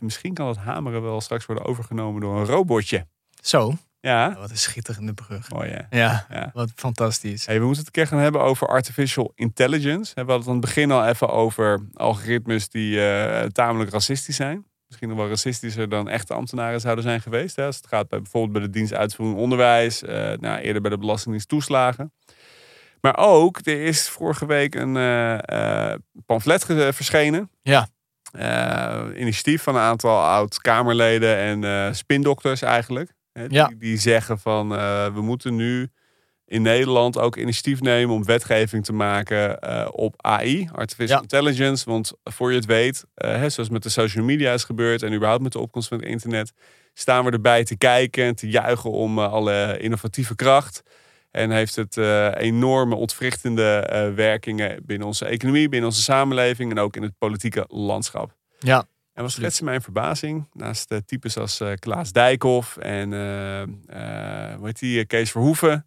En misschien kan dat hameren wel straks worden overgenomen door een robotje. Zo. Ja, Wat een schitterende brug. mooi hè? Ja, Ja. wat fantastisch. Hey, we moeten het een keer gaan hebben over artificial intelligence. We hadden het aan het begin al even over algoritmes die eh, tamelijk racistisch zijn. Misschien nog wel racistischer dan echte ambtenaren zouden zijn geweest. Hè? Als het gaat bij, bijvoorbeeld bij de dienst uitvoering onderwijs. eh, nou, eerder bij de belastingdienst toeslagen. Maar ook, er is vorige week een eh, pamflet verschenen. Ja. Eh, initiatief van een aantal oud-Kamerleden en eh, spindokters eigenlijk. Hè, die, Ja. die zeggen van, eh, we moeten nu in Nederland ook initiatief nemen om wetgeving te maken op AI, artificial Ja. intelligence. Want voor je het weet, hè, zoals met de social media is gebeurd en überhaupt met de opkomst van het internet, staan we erbij te kijken en te juichen om alle innovatieve kracht. En heeft het eh, enorme ontwrichtende eh, werkingen binnen onze economie, binnen onze samenleving en ook in het politieke landschap. Ja. En wat schetste mijn verbazing, naast uh, types als eh, Klaas Dijkhoff en hoe heet die, Kees Verhoeven,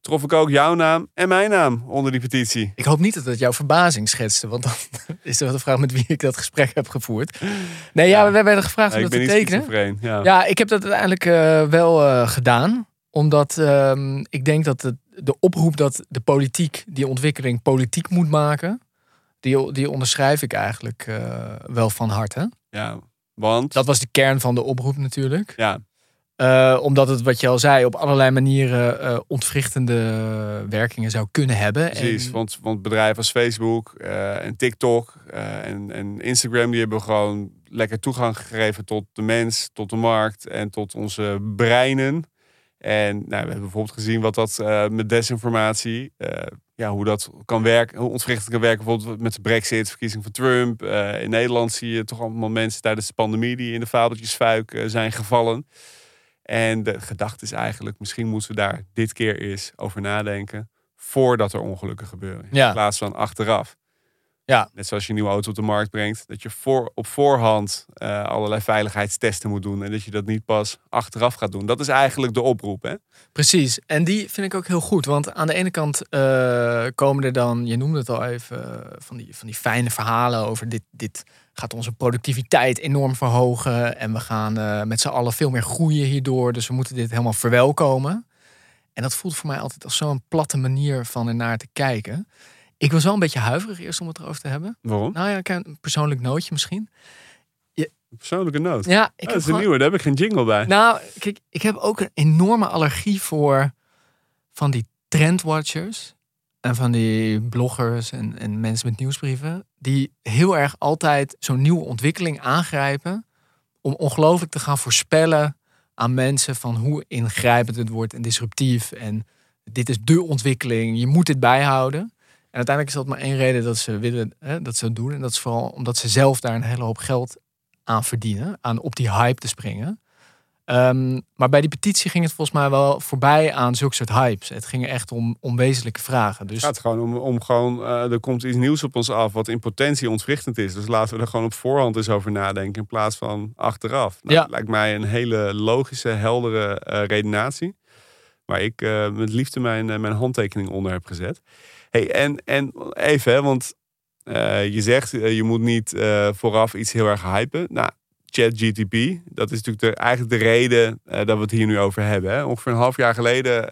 trof ik ook jouw naam en mijn naam onder die petitie. Ik hoop niet dat het jouw verbazing schetste, want dan <laughs> is er wel de vraag met wie ik dat gesprek heb gevoerd. Nee, ja, Ja. we werden gevraagd om ik dat ben te tekenen. Ja. Ja, ik heb dat uiteindelijk eh, wel eh, gedaan. Omdat ehm, ik denk dat de, de oproep dat de politiek die ontwikkeling politiek moet maken, die, die onderschrijf ik eigenlijk eh, wel van harte. ja, want Dat was de kern van de oproep natuurlijk. ja, Eh, omdat het, wat je al zei, op allerlei manieren eh, ontwrichtende werkingen zou kunnen hebben. precies. En- Want, want bedrijven als Facebook en TikTok en, en Instagram, die hebben gewoon lekker toegang gegeven tot de mens, tot de markt en tot onze breinen. En nou, we hebben bijvoorbeeld gezien wat dat eh, met desinformatie, eh, ja, hoe dat kan werken, hoe ontwrichtend kan werken, bijvoorbeeld met de Brexit, verkiezing van Trump. Eh, in Nederland zie je toch allemaal mensen tijdens de pandemie die in de fabeltjesfuik zijn gevallen. En de gedachte is eigenlijk, misschien moeten we daar dit keer eens over nadenken voordat er ongelukken gebeuren. Ja. In plaats van achteraf. Ja. Net zoals je een nieuwe auto op de markt brengt, dat je voor, op voorhand eh, allerlei veiligheidstesten moet doen en dat je dat niet pas achteraf gaat doen. Dat is eigenlijk de oproep. Hè? Precies, en die vind ik ook heel goed. Want aan de ene kant eh, komen er dan, je noemde het al even, eh, van, die, van die fijne verhalen over dit, dit gaat onze productiviteit enorm verhogen. En we gaan met z'n allen veel meer groeien hierdoor. Dus we moeten dit helemaal verwelkomen. En dat voelt voor mij altijd als zo'n platte manier van ernaar te kijken. Ik was wel een beetje huiverig eerst om het erover te hebben. Waarom? Nou ja, een persoonlijk nootje misschien. Persoonlijke noot. Ja, ik Oh, dat is een gewoon- nieuwe, daar heb ik geen jingle bij. Nou, kijk, ik heb ook een enorme allergie voor van die trendwatchers. En van die bloggers en, en mensen met nieuwsbrieven. Die heel erg altijd zo'n nieuwe ontwikkeling aangrijpen. Om ongelooflijk te gaan voorspellen aan mensen van hoe ingrijpend het wordt en disruptief. En dit is de ontwikkeling, je moet dit bijhouden. En uiteindelijk is dat maar één reden dat ze willen hè, dat ze het doen. En dat is vooral omdat ze zelf daar een hele hoop geld aan verdienen. Aan op die hype te springen. Ehm, maar bij die petitie ging het volgens mij wel voorbij aan zulke soort hypes. Het ging echt om, om wezenlijke vragen. Dus Het gaat gewoon om, om gewoon, eh, er komt iets nieuws op ons af wat in potentie ontwrichtend is. Dus laten we er gewoon op voorhand eens over nadenken in plaats van achteraf. Nou, Ja. dat Lijkt mij een hele logische, heldere eh, redenatie. Waar ik eh, met liefde mijn, eh, mijn handtekening onder heb gezet. Hey, en, en even, hè, want eh, je zegt je moet niet vooraf iets heel erg hypen. Nou, ChatGTP, dat is natuurlijk de, eigenlijk de reden dat we het hier nu over hebben. Hè. Ongeveer een half jaar geleden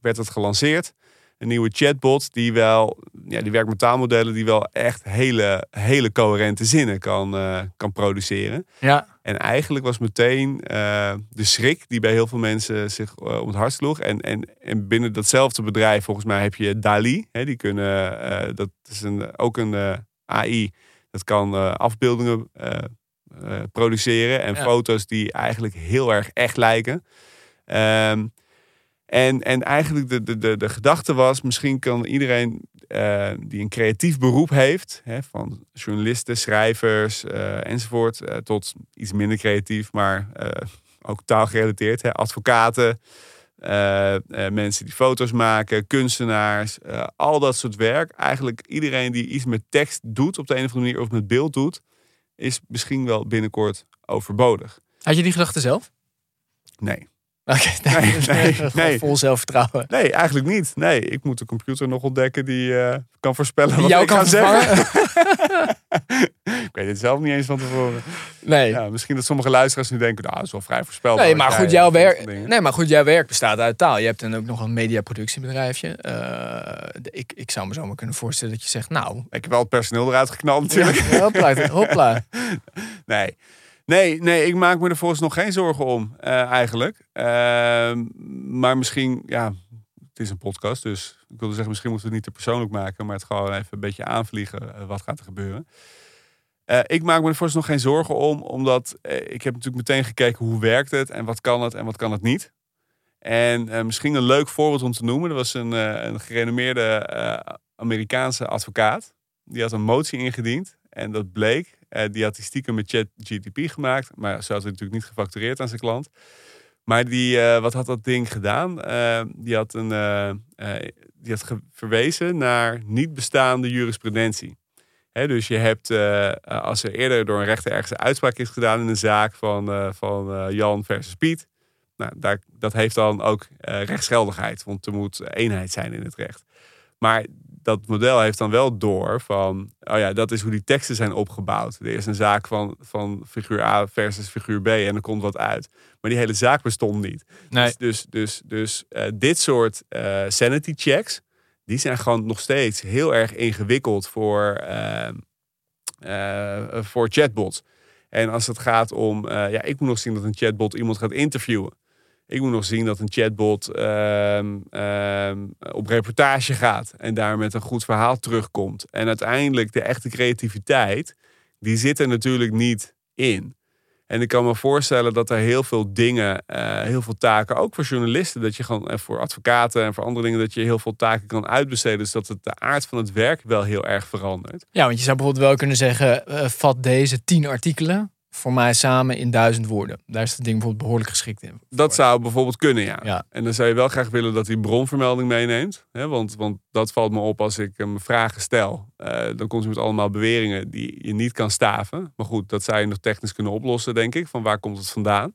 werd het gelanceerd een nieuwe chatbot die wel, ja, die werkt met taalmodellen die wel echt hele, hele coherente zinnen kan, eh, kan produceren. ja, En eigenlijk was meteen eh, de schrik die bij heel veel mensen zich eh, om het hart sloeg. En, en, en binnen datzelfde bedrijf, volgens mij, heb je DALI. Hè, die kunnen, dat is een, ook een AI, dat kan afbeeldingen produceren en Ja. foto's die eigenlijk heel erg echt lijken. Ehm, en, en eigenlijk de, de, de, de gedachte was, misschien kan iedereen eh, die een creatief beroep heeft, hè, van journalisten, schrijvers eh, enzovoort, eh, tot iets minder creatief, maar ook taalgerelateerd, hè, advocaten, mensen die foto's maken, kunstenaars, al dat soort werk. Eigenlijk iedereen die iets met tekst doet op de een of andere manier of met beeld doet, is misschien wel binnenkort overbodig. had je die gedachte zelf? Nee. Oké, Nee, nee, vol zelfvertrouwen. Nee, eigenlijk niet. Nee, ik moet de computer nog ontdekken die eh, kan voorspellen Die wat jou ik kan ga zeggen. <laughs> ik weet het zelf niet eens van tevoren. Nee. Ja, misschien dat sommige luisteraars nu denken, nou, dat is wel vrij voorspelbaar. Nee, maar goed, jouw werk, nee, maar goed, jouw werk bestaat uit taal. Je hebt dan ook nog een mediaproductiebedrijfje. De- ik, ik zou me zo maar kunnen voorstellen dat je zegt, nou, Ik heb wel het personeel eruit geknald natuurlijk. hopla, hopla. <laughs> Nee. Nee, nee, ik maak me er volgens nog geen zorgen om, eh, eigenlijk. Ehm, maar misschien, ja, het is een podcast, dus ik wilde zeggen, misschien moeten we het niet te persoonlijk maken, maar het gewoon even een beetje aanvliegen. eh, wat gaat er gebeuren? Eh, ik maak me er volgens nog geen zorgen om, omdat ik heb natuurlijk meteen gekeken hoe werkt het en wat kan het en wat kan het niet. En misschien een leuk voorbeeld om te noemen. Er was een, een gerenommeerde Amerikaanse advocaat. Die had een motie ingediend. En dat bleek, eh, die had die stiekem met ChatGTP gemaakt. Maar zo had hij natuurlijk niet gefactureerd aan zijn klant. Maar die, eh, wat had dat ding gedaan? Eh, die had, een, die had verwezen naar niet bestaande jurisprudentie. Dus je hebt, als er eerder door een rechter ergens een uitspraak is gedaan in een zaak van, van Jan versus Piet. Nou, daar, dat heeft dan ook rechtsgeldigheid, want er moet eenheid zijn in het recht. Maar dat model heeft dan wel door van, oh ja, dat is hoe die teksten zijn opgebouwd. Er is een zaak van, van figuur A versus figuur B en er komt wat uit. Maar die hele zaak bestond niet. Nee. Dus, dus, dus, dus eh, dit soort eh, sanity checks, die zijn gewoon nog steeds heel erg ingewikkeld voor, eh, eh, voor chatbots. En als het gaat om, ja, ik moet nog zien dat een chatbot iemand gaat interviewen. Ik moet nog zien dat een chatbot ehm, ehm, op reportage gaat en daar met een goed verhaal terugkomt. En uiteindelijk de echte creativiteit, die zit er natuurlijk niet in. En ik kan me voorstellen dat er heel veel dingen, eh, heel veel taken, ook voor journalisten, dat je gewoon en voor advocaten en voor andere dingen, dat je heel veel taken kan uitbesteden. Dus dat het de aard van het werk wel heel erg verandert. Ja, want je zou bijvoorbeeld wel kunnen zeggen, eh, vat deze tien artikelen voor mij samen in duizend woorden. Daar is het ding bijvoorbeeld behoorlijk geschikt in. Dat zou bijvoorbeeld kunnen, ja. Ja. En dan zou je wel graag willen dat hij bronvermelding meeneemt. Hè? Want, want dat valt me op als ik hem vragen stel. Eh, dan komt hij met allemaal beweringen die je niet kan staven. Maar goed, dat zou je nog technisch kunnen oplossen, denk ik. Van waar komt het vandaan?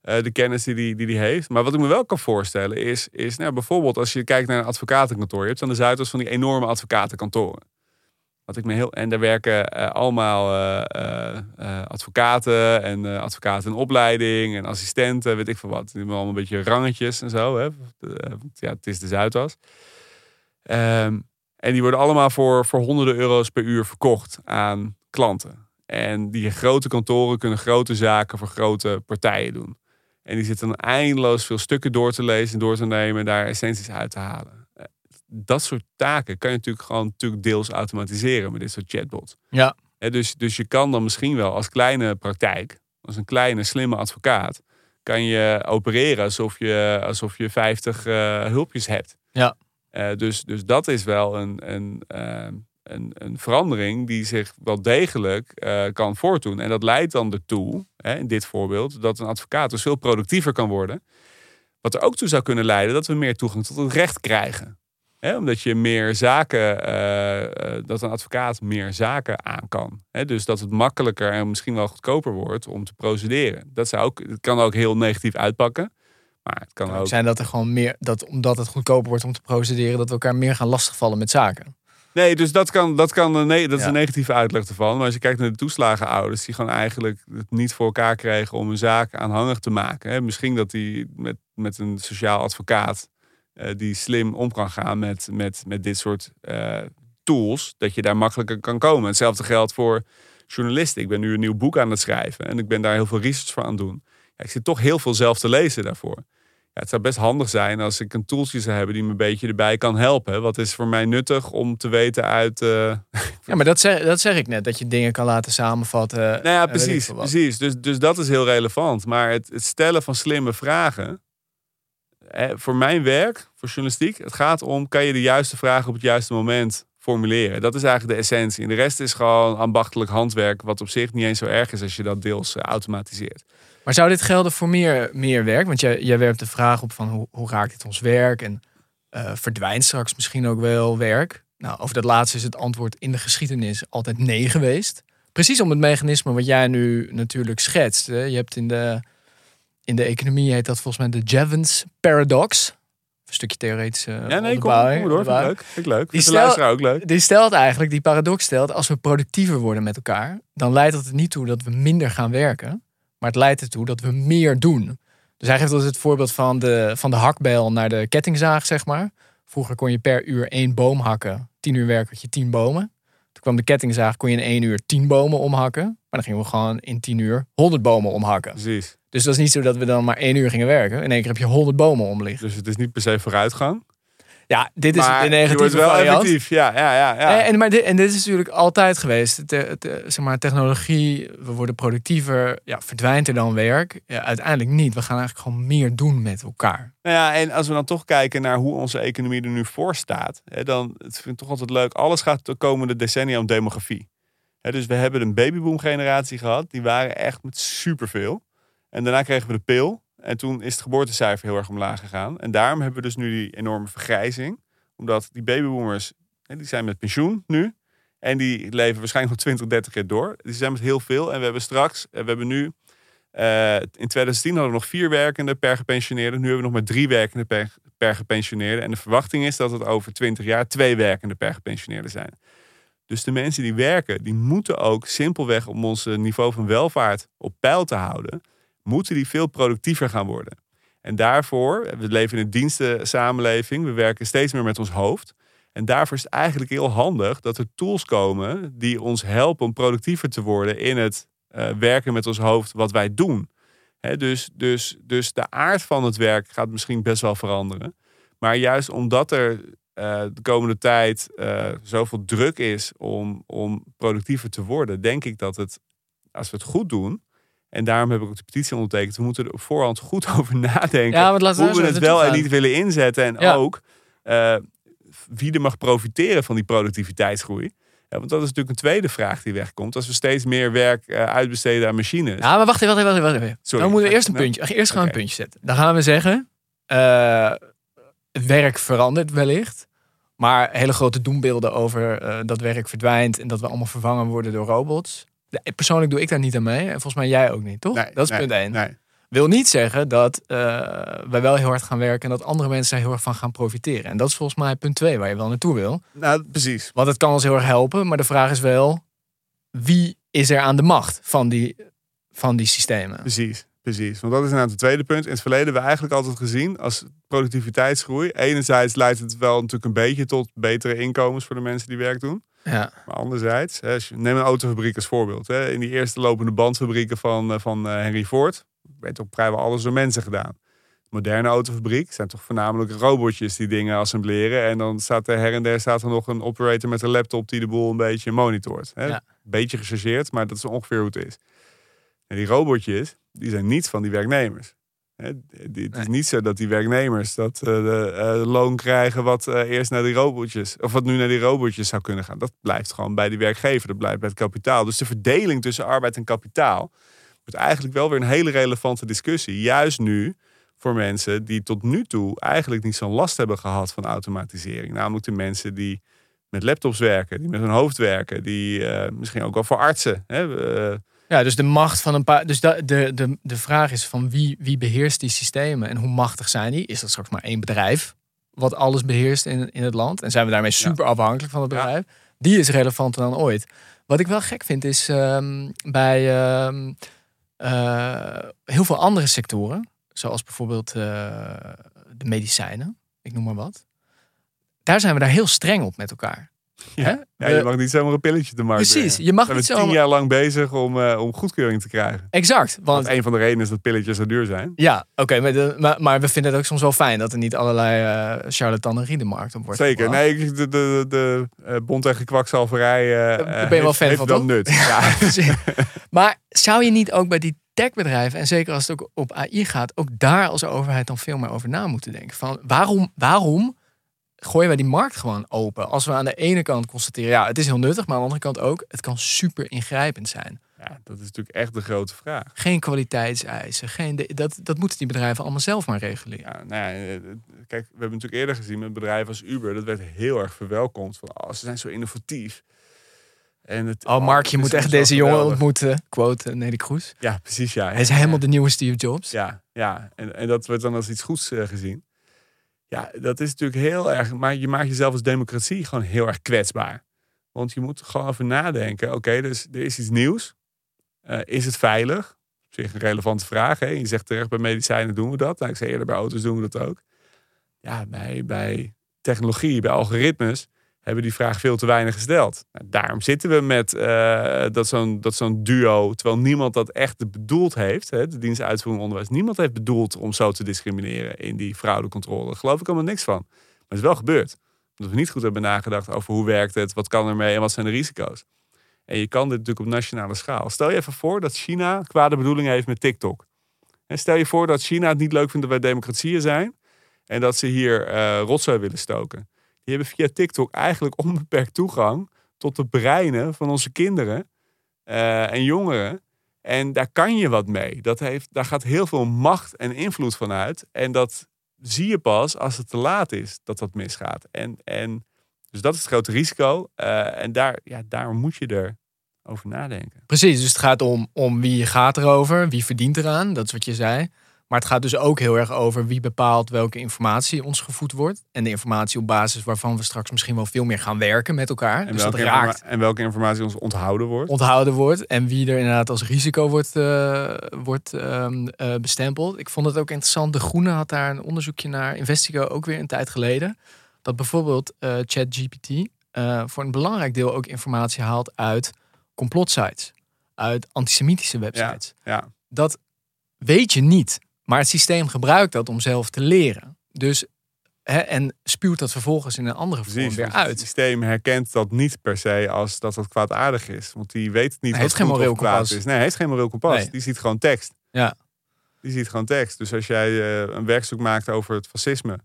Eh, de kennis die hij die, die heeft. Maar wat ik me wel kan voorstellen is, is nou, bijvoorbeeld als je kijkt naar een advocatenkantoor. Je hebt aan de Zuidas van die enorme advocatenkantoren. Ik me heel, en daar werken eh, allemaal eh, eh, advocaten en advocaten in opleiding en assistenten, weet ik veel wat. Die hebben allemaal een beetje rangetjes en zo. Hè? Ja, het is de Zuidas. Ehm, En die worden allemaal voor, voor honderden euro's per uur verkocht aan klanten. En die grote kantoren kunnen grote zaken voor grote partijen doen. En die zitten dan eindeloos veel stukken door te lezen en door te nemen en daar essenties uit te halen. Dat soort taken kan je natuurlijk gewoon natuurlijk deels automatiseren met dit soort chatbots. Ja. Dus, dus je kan dan misschien wel als kleine praktijk, als een kleine slimme advocaat, kan je opereren alsof je, alsof je 50 eh, hulpjes hebt. Ja. Eh, dus, dus dat is wel een, een, eh, een, een verandering die zich wel degelijk eh, kan voortdoen. En dat leidt dan ertoe, hè, in dit voorbeeld, dat een advocaat dus veel productiever kan worden. Wat er ook toe zou kunnen leiden dat we meer toegang tot het recht krijgen. Omdat je meer zaken, eh, eh, dat een advocaat meer zaken aan kan. Dus dat het makkelijker en misschien wel goedkoper wordt om te procederen. Dat, zou ook, het kan ook heel negatief uitpakken. Maar het kan Kan ook. zijn dat er gewoon meer, dat omdat het goedkoper wordt om te procederen, dat we elkaar meer gaan lastigvallen met zaken. Nee, dus dat, kan, dat, kan nee, dat is Ja. een negatieve uitleg ervan. Maar als je kijkt naar de toeslagenouders, die gewoon eigenlijk het niet voor elkaar kregen om een zaak aanhangig te maken. Misschien dat die met, met een sociaal advocaat eh, die slim om kan gaan met, met, met dit soort eh, tools, dat je daar makkelijker kan komen. Hetzelfde geldt voor journalisten. Ik ben nu een nieuw boek aan het schrijven en ik ben daar heel veel research voor aan het doen. Ja, ik zit toch heel veel zelf te lezen daarvoor. Ja, het zou best handig zijn als ik een tooltje zou hebben die me een beetje erbij kan helpen. Wat is voor mij nuttig om te weten uit. eh, <laughs> Ja, maar dat zeg, dat zeg ik net, dat je dingen kan laten samenvatten. nou ja, precies. precies. Dus, dus dat is heel relevant. Maar het, het stellen van slimme vragen. Eh, voor mijn werk, voor journalistiek, het gaat om: kan je de juiste vragen op het juiste moment formuleren? Dat is eigenlijk de essentie. En de rest is gewoon ambachtelijk handwerk, wat op zich niet eens zo erg is als je dat deels eh, automatiseert. Maar zou dit gelden voor meer, meer werk? Want jij, jij werpt de vraag op van hoe, hoe raakt dit ons werk? En eh, verdwijnt straks misschien ook wel werk? Nou, over dat laatste is het antwoord in de geschiedenis altijd nee geweest. Precies om het mechanisme wat jij nu natuurlijk schetst. Je hebt in de, in de economie heet dat volgens mij de Jevons paradox. Een stukje theoretische ja, nee, kom, kom maar door. Vind ik onderbouwing. leuk. Vind ik leuk. Die Vind de stel- luisteraar ook leuk. Die stelt eigenlijk, die paradox stelt, als we productiever worden met elkaar, dan leidt dat er niet toe dat we minder gaan werken, maar het leidt ertoe dat we meer doen. Dus hij geeft ons het voorbeeld van de, van de hakbel naar de kettingzaag, zeg maar. Vroeger kon je per uur één boom hakken, tien uur werk had je tien bomen. Kwam de kettingzaag, kon je in één uur tien bomen omhakken, maar dan gingen we gewoon in tien uur honderd bomen omhakken. Precies. Dus dat is niet zo dat we dan maar één uur gingen werken. In één keer heb je honderd bomen omliggen. Dus het is niet per se vooruitgang. Ja, dit is maar negatieve wordt wel variant. effectief. Ja, ja, ja. ja. En, en, maar dit, en dit is natuurlijk altijd geweest. Eh, eh, zeg maar, technologie, we worden productiever. Ja, verdwijnt er dan werk? Ja, uiteindelijk niet. We gaan eigenlijk gewoon meer doen met elkaar. Nou ja, en als we dan toch kijken naar hoe onze economie er nu voor staat, hè, dan het vind ik toch altijd leuk. Alles gaat de komende decennia om demografie. Hè, dus we hebben een babyboom generatie gehad, die waren echt met superveel. En daarna kregen we de pil. En toen is het geboortecijfer heel erg omlaag gegaan. En daarom hebben we dus nu die enorme vergrijzing. Omdat die babyboomers, die zijn met pensioen nu. En die leven waarschijnlijk nog 20, 30 jaar door. Die zijn met heel veel. En we hebben straks, eh, we hebben nu eh, in 2010 hadden we nog vier werkenden per gepensioneerde. Nu hebben we nog maar drie werkenden per, per gepensioneerde. En de verwachting is dat het over 20 jaar twee werkenden per gepensioneerde zijn. Dus de mensen die werken, die moeten ook simpelweg om ons niveau van welvaart op peil te houden, moeten die veel productiever gaan worden. En daarvoor, we leven in een dienstensamenleving, we werken steeds meer met ons hoofd. En daarvoor is het eigenlijk heel handig dat er tools komen die ons helpen om productiever te worden in het eh, werken met ons hoofd wat wij doen. Dus, dus, dus de aard van het werk gaat misschien best wel veranderen. Maar juist omdat er eh, de komende tijd eh, zoveel druk is om, om productiever te worden, denk ik dat het, als we het goed doen, en daarom heb ik ook de petitie ondertekend, we moeten er op voorhand goed <laughs> over nadenken Ja, we hoe we het wel en niet willen inzetten. En Ja. ook eh, wie er mag profiteren van die productiviteitsgroei. Ja, want dat is natuurlijk een tweede vraag die wegkomt. Als we steeds meer werk eh, uitbesteden aan machines. Ja, maar wacht even, wacht even, wacht even. Sorry. Dan moeten we eerst een Nou, puntje. Eerst gaan we een puntje zetten. Dan gaan we zeggen, eh, het werk verandert wellicht. Maar hele grote doembeelden over eh, dat werk verdwijnt en dat we allemaal vervangen worden door robots. Persoonlijk doe ik daar niet aan mee. En volgens mij jij ook niet, toch? Nee, dat is nee, punt één. Wil niet zeggen dat eh, wij wel heel hard gaan werken en dat andere mensen daar heel erg van gaan profiteren. En dat is volgens mij punt twee waar je wel naartoe wil. Nou, precies. Want het kan ons heel erg helpen, maar de vraag is wel, wie is er aan de macht van die, van die systemen? Precies. Precies, want dat is inderdaad het tweede punt. In het verleden hebben we eigenlijk altijd gezien als productiviteitsgroei. Enerzijds leidt het wel natuurlijk een beetje tot betere inkomens voor de mensen die werk doen. Ja. Maar anderzijds, neem een autofabriek als voorbeeld. Hè. In die eerste lopende bandfabrieken van, eh, van eh, Henry Ford werd ook vrijwel alles door mensen gedaan. Moderne autofabriek zijn toch voornamelijk robotjes die dingen assembleren. En dan staat er her en der staat er nog een operator met een laptop die de boel een beetje monitort. Hè. Ja. Beetje gechargeerd, maar dat is ongeveer hoe het is. En die robotjes, die zijn niet van die werknemers. Het is niet zo dat die werknemers dat eh, de eh, loon krijgen wat eh, eerst naar die robotjes, of wat nu naar die robotjes zou kunnen gaan. Dat blijft gewoon bij die werkgever, dat blijft bij het kapitaal. Dus de verdeling tussen arbeid en kapitaal wordt eigenlijk wel weer een hele relevante discussie. Juist nu voor mensen die tot nu toe eigenlijk niet zo'n last hebben gehad van automatisering. Namelijk de mensen die met laptops werken, die met hun hoofd werken, die misschien ook wel voor artsen. Hè, Ja, dus de macht van een paar. Dus de, de, de vraag is van wie, wie beheerst die systemen en hoe machtig zijn die? Is dat straks maar één bedrijf wat alles beheerst in, in het land? En zijn we daarmee super afhankelijk van het Ja. bedrijf? Die is relevanter dan ooit. Wat ik wel gek vind is ehm, bij ehm, eh, heel veel andere sectoren, zoals bijvoorbeeld eh, de medicijnen, ik noem maar wat. Daar zijn we daar heel streng op met elkaar. Ja. Je mag niet zomaar een pilletje te markt Precies, je mag niet zijn tien zomaar... jaar lang bezig om, eh, om goedkeuring te krijgen. Exact, want Want een van de redenen is dat pilletjes zo duur zijn. Ja, oké, maar, maar, maar we vinden het ook soms wel fijn dat er niet allerlei eh charlatanerie de markt op wordt Zeker. gebracht. Nee, de, de, de, eh bont tegen kwakzalverij eh, ben je wel heeft- fan heeft van, toch? nut. <laughs> Ja. Precies. <laughs> maar zou je niet ook bij die techbedrijven, en zeker als het ook op AI gaat, ook daar als overheid dan veel meer over na moeten denken? Van waarom, waarom gooien wij die markt gewoon open? Als we aan de ene kant constateren, ja, het is heel nuttig, maar aan de andere kant ook, het kan super ingrijpend zijn. ja, dat is natuurlijk echt de grote vraag. Geen kwaliteitseisen, geen de- dat, dat moeten die bedrijven allemaal zelf maar reguleren. Ja, nou ja, eh, kijk, we hebben natuurlijk eerder gezien met bedrijven als Uber, dat werd heel erg verwelkomd. Van, oh, ze zijn zo innovatief. En het, Oh, Mark, je moet echt deze jongen ontmoeten. Quote eh, Nelly Kroes. Ja, precies, ja. Hij is helemaal de nieuwe Steve Jobs. Ja, ja. En, en dat wordt dan als iets goeds eh, gezien. Ja, dat is natuurlijk heel erg. Maar je maakt jezelf als democratie gewoon heel erg kwetsbaar. Want je moet gewoon over nadenken. Oké, dus er is iets nieuws. Eh, is het veilig? Op zich een relevante vraag. Hè? Je zegt terecht, bij medicijnen doen we dat. Nou, ik zei eerder, bij auto's doen we dat ook. Ja, bij, bij technologie, bij algoritmes hebben die vraag veel te weinig gesteld. Nou, daarom zitten we met eh, dat zo'n zo'n duo, terwijl niemand dat echt bedoeld heeft, hè, de dienst uitvoerend onderwijs, niemand heeft bedoeld om zo te discrimineren in die fraudecontrole. Daar geloof ik allemaal niks van. Maar het is wel gebeurd. Omdat we niet goed hebben nagedacht over hoe werkt het, wat kan ermee en wat zijn de risico's. En je kan dit natuurlijk op nationale schaal. Stel je even voor dat China kwade bedoelingen heeft met TikTok. En stel je voor dat China het niet leuk vindt dat wij democratieën zijn en dat ze hier eh rotzooi willen stoken. Die hebben via TikTok eigenlijk <laughs> onbeperkt toegang tot de breinen van onze kinderen eh, en jongeren. En daar kan je wat mee. Dat heeft, daar gaat heel veel macht en invloed van uit. En dat zie je pas als het te laat is dat dat misgaat. En, en, dus dat is het grote risico. Eh, en daar, ja, daarom moet je er over nadenken. Precies, dus het gaat om, om wie gaat erover, wie verdient eraan, dat is wat je zei. Maar het gaat dus ook heel erg over wie bepaalt welke informatie ons gevoed wordt. En de informatie op basis waarvan we straks misschien wel veel meer gaan werken met elkaar. En, dus dat welke raakt, informa- en welke informatie ons onthouden wordt. onthouden wordt. En wie er inderdaad als risico wordt, eh, wordt ehm, eh, bestempeld. Ik vond het ook interessant. De Groene had daar een onderzoekje naar. Investigo ook weer een tijd geleden. Dat bijvoorbeeld eh, ChatGPT voor een belangrijk deel ook informatie haalt uit complotsites. Uit antisemitische websites. ja. Dat weet je niet. Maar het systeem gebruikt dat om zelf te leren. Dus, hè, en spuwt dat vervolgens in een andere vorm Precies, weer want Het uit. systeem herkent dat niet per se als dat het kwaadaardig is. Want die weet niet Hij wat heeft geen goed moreel of kwaad kompas. is. Nee, hij heeft geen moreel kompas. Nee. Die ziet gewoon tekst. Ja. Die ziet gewoon tekst. Dus als jij eh, een werkstuk maakt over het fascisme...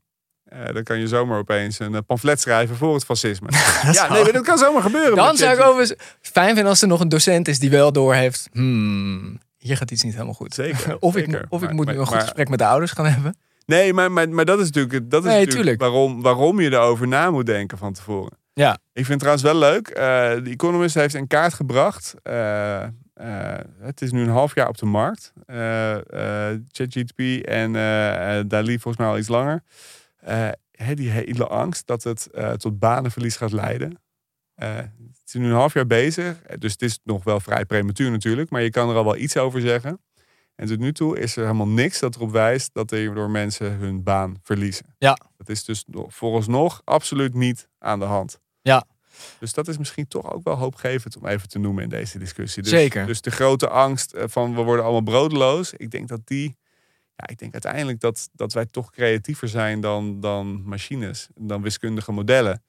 eh, dan kan je zomaar opeens een eh, pamflet schrijven voor het fascisme. <laughs> ja, zou- nee, dat kan zomaar gebeuren. Dan zou ik overigens fijn vinden als er nog een docent is die wel doorheeft. Hmm, hier gaat iets niet helemaal goed. Zeker, <laughs> of ik, zeker. of ik moet maar- nu een goed maar- gesprek met de ouders gaan hebben. Nee, maar, maar, maar dat is natuurlijk, dat is Nee, natuurlijk tuurlijk. waarom, waarom je erover na moet denken van tevoren. Ja. Ik vind het trouwens wel leuk. eh de Economist heeft in kaart gebracht. eh, eh, het is nu een half jaar op de markt. ChatGPT en Dali volgens mij al iets langer. Die hele angst dat het tot banenverlies gaat leiden. Eh, het is nu een half jaar bezig. Dus het is nog wel vrij prematuur natuurlijk. Maar je kan er al wel iets over zeggen. En tot nu toe is er helemaal niks dat erop wijst dat er door mensen hun baan verliezen. Ja. Dat is dus nog- vooralsnog absoluut niet aan de hand. Ja. Dus dat is misschien toch ook wel hoopgevend om even te noemen in deze discussie. Dus, Zeker. Dus de grote angst eh, van we worden allemaal broodloos. Ik denk dat die. Ja, ik denk uiteindelijk dat, dat wij toch creatiever zijn dan, dan machines, dan wiskundige modellen.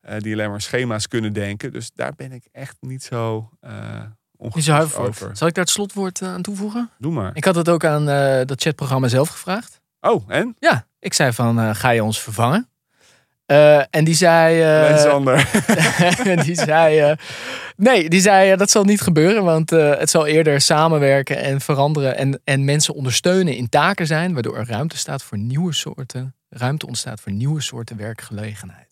Eh, die alleen maar schema's kunnen denken. Dus daar ben ik echt niet zo uh, over. Zal ik daar het slotwoord uh, aan toevoegen? Doe maar. Ik had het ook aan uh, dat chatprogramma zelf gevraagd. Oh, en? Ja, ik zei van, ga je ons vervangen? En die zei. Sander. <laughs> die zei. Nee, die zei dat zal niet gebeuren, want het zal eerder samenwerken en veranderen en, en mensen ondersteunen in taken zijn, waardoor er ruimte staat voor nieuwe soorten, ruimte ontstaat voor nieuwe soorten werkgelegenheid.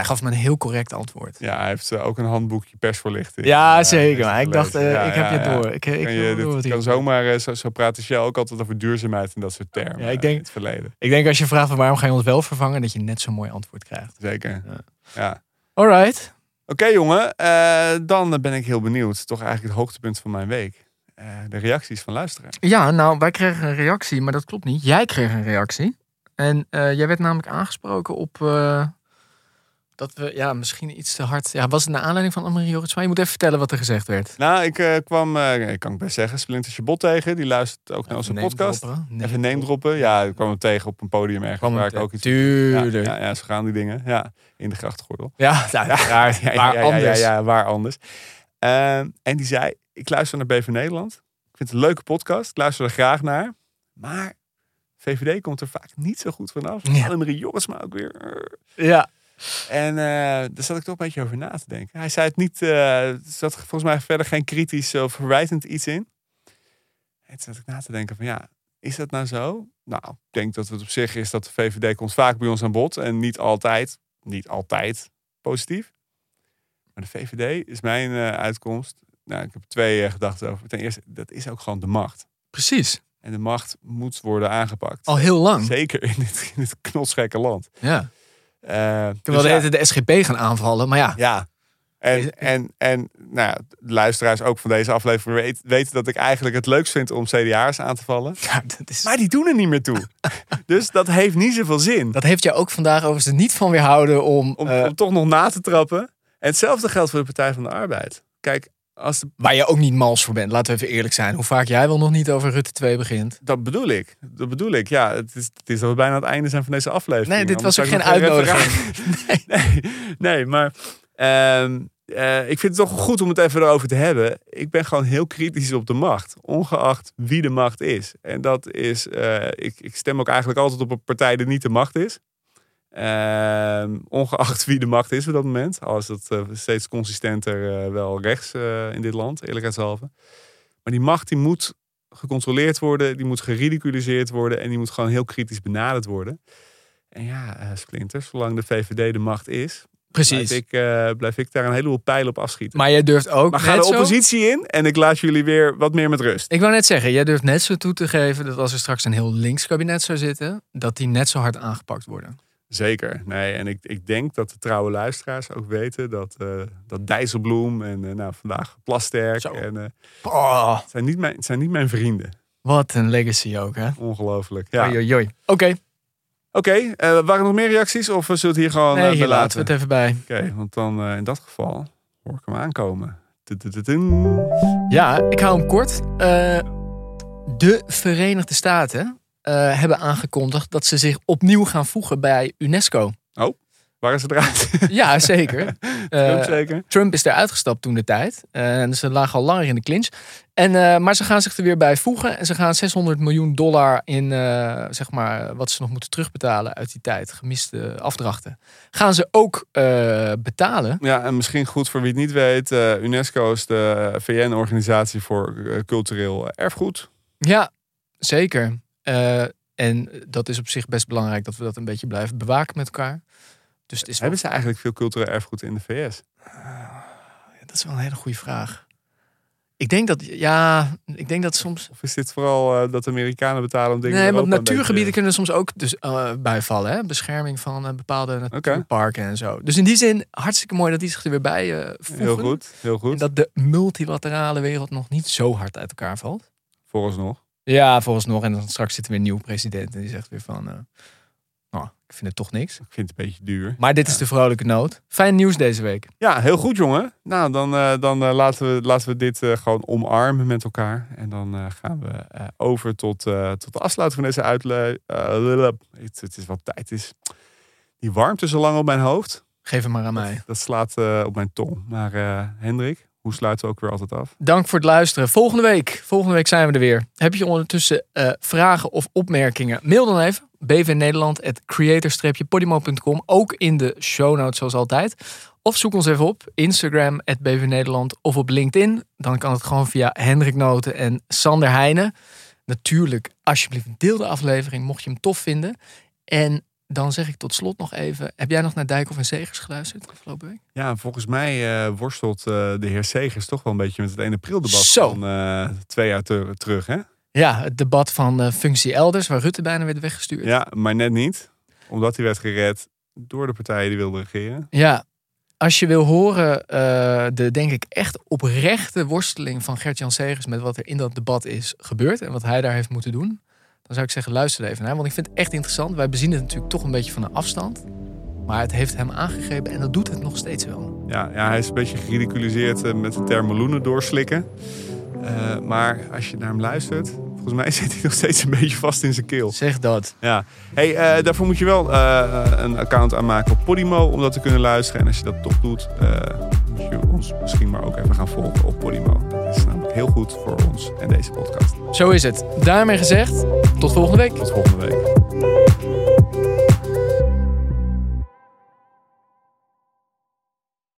Hij gaf me een heel correct antwoord. Ja, hij heeft ook een handboekje persverlichting. Ja, zeker. Maar ik dacht, ja, ik heb je door. Ik, ik, kan je, dit kan zomaar, zo, zo praten Shell ook altijd over duurzaamheid en dat soort termen. Ja, ik denk, in het verleden. Ik denk als je vraagt waarom ga je ons wel vervangen, dat je net zo'n mooi antwoord krijgt. Zeker. Ja. ja. Alright. Oké okay, jongen, uh, dan ben ik heel benieuwd. Toch eigenlijk het hoogtepunt van mijn week. Uh, de reacties van luisteraars. Ja, nou, wij kregen een reactie, maar dat klopt niet. Jij kreeg een reactie. En uh, jij werd namelijk aangesproken op dat we ja, misschien iets te hard. Ja, was het naar aanleiding van Annemarie Jorritsma? Je moet even vertellen wat er gezegd werd. Nou, ik uh, kwam, uh, ik kan ik best zeggen, Splinter Chabot tegen. Die luistert ook naar onze podcast. Even name droppen. Ja, ik kwam hem tegen op een podium ergens. Waar ik ook iets. Tuurlijk. Ja, ja, ja, zo gaan die dingen. Ja, in de grachtgordel. Ja, <laughs> ja, ja, waar ja, anders. Ja, ja, waar anders. Uh, en die zei, ik luister naar BV Nederland. Ik vind het een leuke podcast. Ik luister er graag naar. Maar VVD komt er vaak niet zo goed vanaf. Ja. Annemarie Jorritsma ook weer. Ja. En uh, daar zat ik toch een beetje over na te denken. Hij zei het niet, uh, er zat volgens mij verder geen kritisch of verwijtend iets in. En toen zat ik na te denken van ja, is dat nou zo? Nou, ik denk dat het op zich is dat de VVD komt vaak bij ons aan bod. En niet altijd, niet altijd positief. Maar de VVD is mijn uh, uitkomst. Nou, ik heb twee gedachten over. Ten eerste, dat is ook gewoon de macht. Precies. En de macht moet worden aangepakt. Al heel lang. Zeker in dit, in dit knotsgekke land. Ja. Uh, Terwijl dus ja, de SGP gaan aanvallen, maar ja. Ja. En, en, en nou de luisteraars ook van deze aflevering weet, weten dat ik eigenlijk het leukst vind om CDA's aan te vallen. Ja, dat is... Maar die doen er niet meer toe. <laughs> dus dat heeft niet zoveel zin. Dat heeft jou ook vandaag overigens niet van weerhouden om... Om, uh... om toch nog na te trappen. En hetzelfde geldt voor de Partij van de Arbeid. Kijk, als de... Waar je ook niet mals voor bent, laten we even eerlijk zijn. Hoe vaak jij wel nog niet over Rutte 2 begint. Dat bedoel ik. Dat bedoel ik. Ja, het is, het is dat we bijna aan het einde zijn van deze aflevering. Nee, dit was ook geen uitnodiging. <laughs> Nee. nee, nee, maar uh, uh, ik vind het toch goed om het even erover te hebben. Ik ben gewoon heel kritisch op de macht. Ongeacht wie de macht is. En dat is, uh, ik, ik stem ook eigenlijk altijd op een partij die niet de macht is. Uh, ongeacht wie de macht is op dat moment. Al is dat uh, steeds consistenter uh, wel rechts in dit land, eerlijkheidshalve. Maar die macht die moet gecontroleerd worden, die moet geridiculiseerd worden en die moet gewoon heel kritisch benaderd worden. En ja, uh, Splinter, zolang de VVD de macht is, Precies. Blijf ik, uh, blijf ik daar een heleboel pijlen op afschieten. Maar jij durft ook. Maar ga de oppositie zo... in en ik laat jullie weer wat meer met rust. Ik wou net zeggen, jij durft net zo toe te geven dat als er straks een heel links kabinet zou zitten, dat die net zo hard aangepakt worden. Zeker. Nee, en ik, ik denk dat de trouwe luisteraars ook weten dat, uh, dat Dijsselbloem en uh, nou, vandaag Plasterk en, uh, oh. het zijn, niet mijn, zijn niet mijn vrienden. Wat een legacy ook, hè? Ongelooflijk. Ja. Oké. Oké, okay, waren er nog meer reacties of zullen we het hier gewoon nee, hier laten? laten we het even bij. Oké, okay, want dan in dat geval hoor ik hem aankomen. Ja, ik hou hem kort. de Verenigde Staten uh, hebben aangekondigd dat ze zich opnieuw gaan voegen bij UNESCO. Oh, waren ze eruit? <laughs> ja, zeker. <laughs> Uh, zeker. Trump is eruit gestapt toen de tijd. Uh, en ze lagen al langer in de clinch. En, maar ze gaan zich er weer bij voegen. En ze gaan 600 miljoen dollar in, zeg maar, wat ze nog moeten terugbetalen uit die tijd. Gemiste afdrachten. Gaan ze ook betalen. Ja, en misschien goed voor wie het niet weet. UNESCO is de VN-organisatie voor cultureel erfgoed. Ja, zeker. Uh, en dat is op zich best belangrijk dat we dat een beetje blijven bewaken met elkaar. Dus het is Hebben ze eigenlijk veel cultureel erfgoed in de VS? Uh, dat is wel een hele goede vraag. Ik denk dat, ja, ik denk dat soms. Of is dit vooral uh, dat Amerikanen betalen om dingen Nee, want natuurgebieden kunnen soms ook dus, uh, bijvallen. Hè? Bescherming van uh, bepaalde natuurparken en zo. Dus in die zin, hartstikke mooi dat die zich er weer bij eh voegen. Heel goed, heel En goed. dat de multilaterale wereld nog niet zo hard uit elkaar valt. Vooralsnog. Ja, volgens nog. En dan straks zit er weer een nieuwe president. En die zegt weer van... eh, nou, ik vind het toch niks. Ik vind het een beetje duur. Maar dit is de vrolijke noot. Fijn nieuws deze week. Ja, heel goed jongen. Nou, dan, eh, dan eh, laten, we, laten we dit gewoon omarmen met elkaar. En dan gaan we over tot, tot de afsluiting van deze uitle... eh, het, het is wat tijd. Het is die warmte zo lang op mijn hoofd. Geef hem maar aan mij. Dat slaat eh, op mijn tong. Maar Hendrik, hoe sluiten we ook weer altijd af? Dank voor het luisteren. Volgende week, volgende week zijn we er weer. Heb je ondertussen eh, vragen of opmerkingen? Mail dan even bvnederland.creator-podimo.com. Ook in de show notes zoals altijd. Of zoek ons even op Instagram @bvnederland of op LinkedIn. Dan kan het gewoon via Hendrik Noten en Sander Heijnen. Natuurlijk, alsjeblieft deel de aflevering mocht je hem tof vinden. En dan zeg ik tot slot nog even. Heb jij nog naar Dijkhoff en Segers geluisterd afgelopen week? Ja, volgens mij eh, worstelt eh, de heer Segers toch wel een beetje met het 1 april debat Zo. van eh, twee jaar ter- terug. Hè? Ja, het debat van functie elders, waar Rutte bijna werd weggestuurd. Ja, maar net niet. Omdat hij werd gered door de partijen die wilden regeren. Ja, als je wil horen de denk ik echt oprechte worsteling van Gert-Jan Segers met wat er in dat debat is gebeurd en wat hij daar heeft moeten doen, dan zou ik zeggen luister er even naar, want ik vind het echt interessant. Wij bezien het natuurlijk toch een beetje van een afstand, maar het heeft hem aangegrepen en dat doet het nog steeds wel. Ja, ja hij is een beetje geridiculiseerd eh, met de term meloenen doorslikken. Eh, maar als je naar hem luistert, volgens mij <laughs> zit hij nog steeds een beetje vast in zijn keel. Zeg dat. Ja. Hey, eh, daarvoor moet je wel een account aanmaken op Podimo om dat te kunnen luisteren. En als je dat toch doet, moet je ons misschien maar ook even gaan volgen op Podimo. Heel goed voor ons en deze podcast. Zo is het. Daarmee gezegd, tot volgende week. Tot volgende week.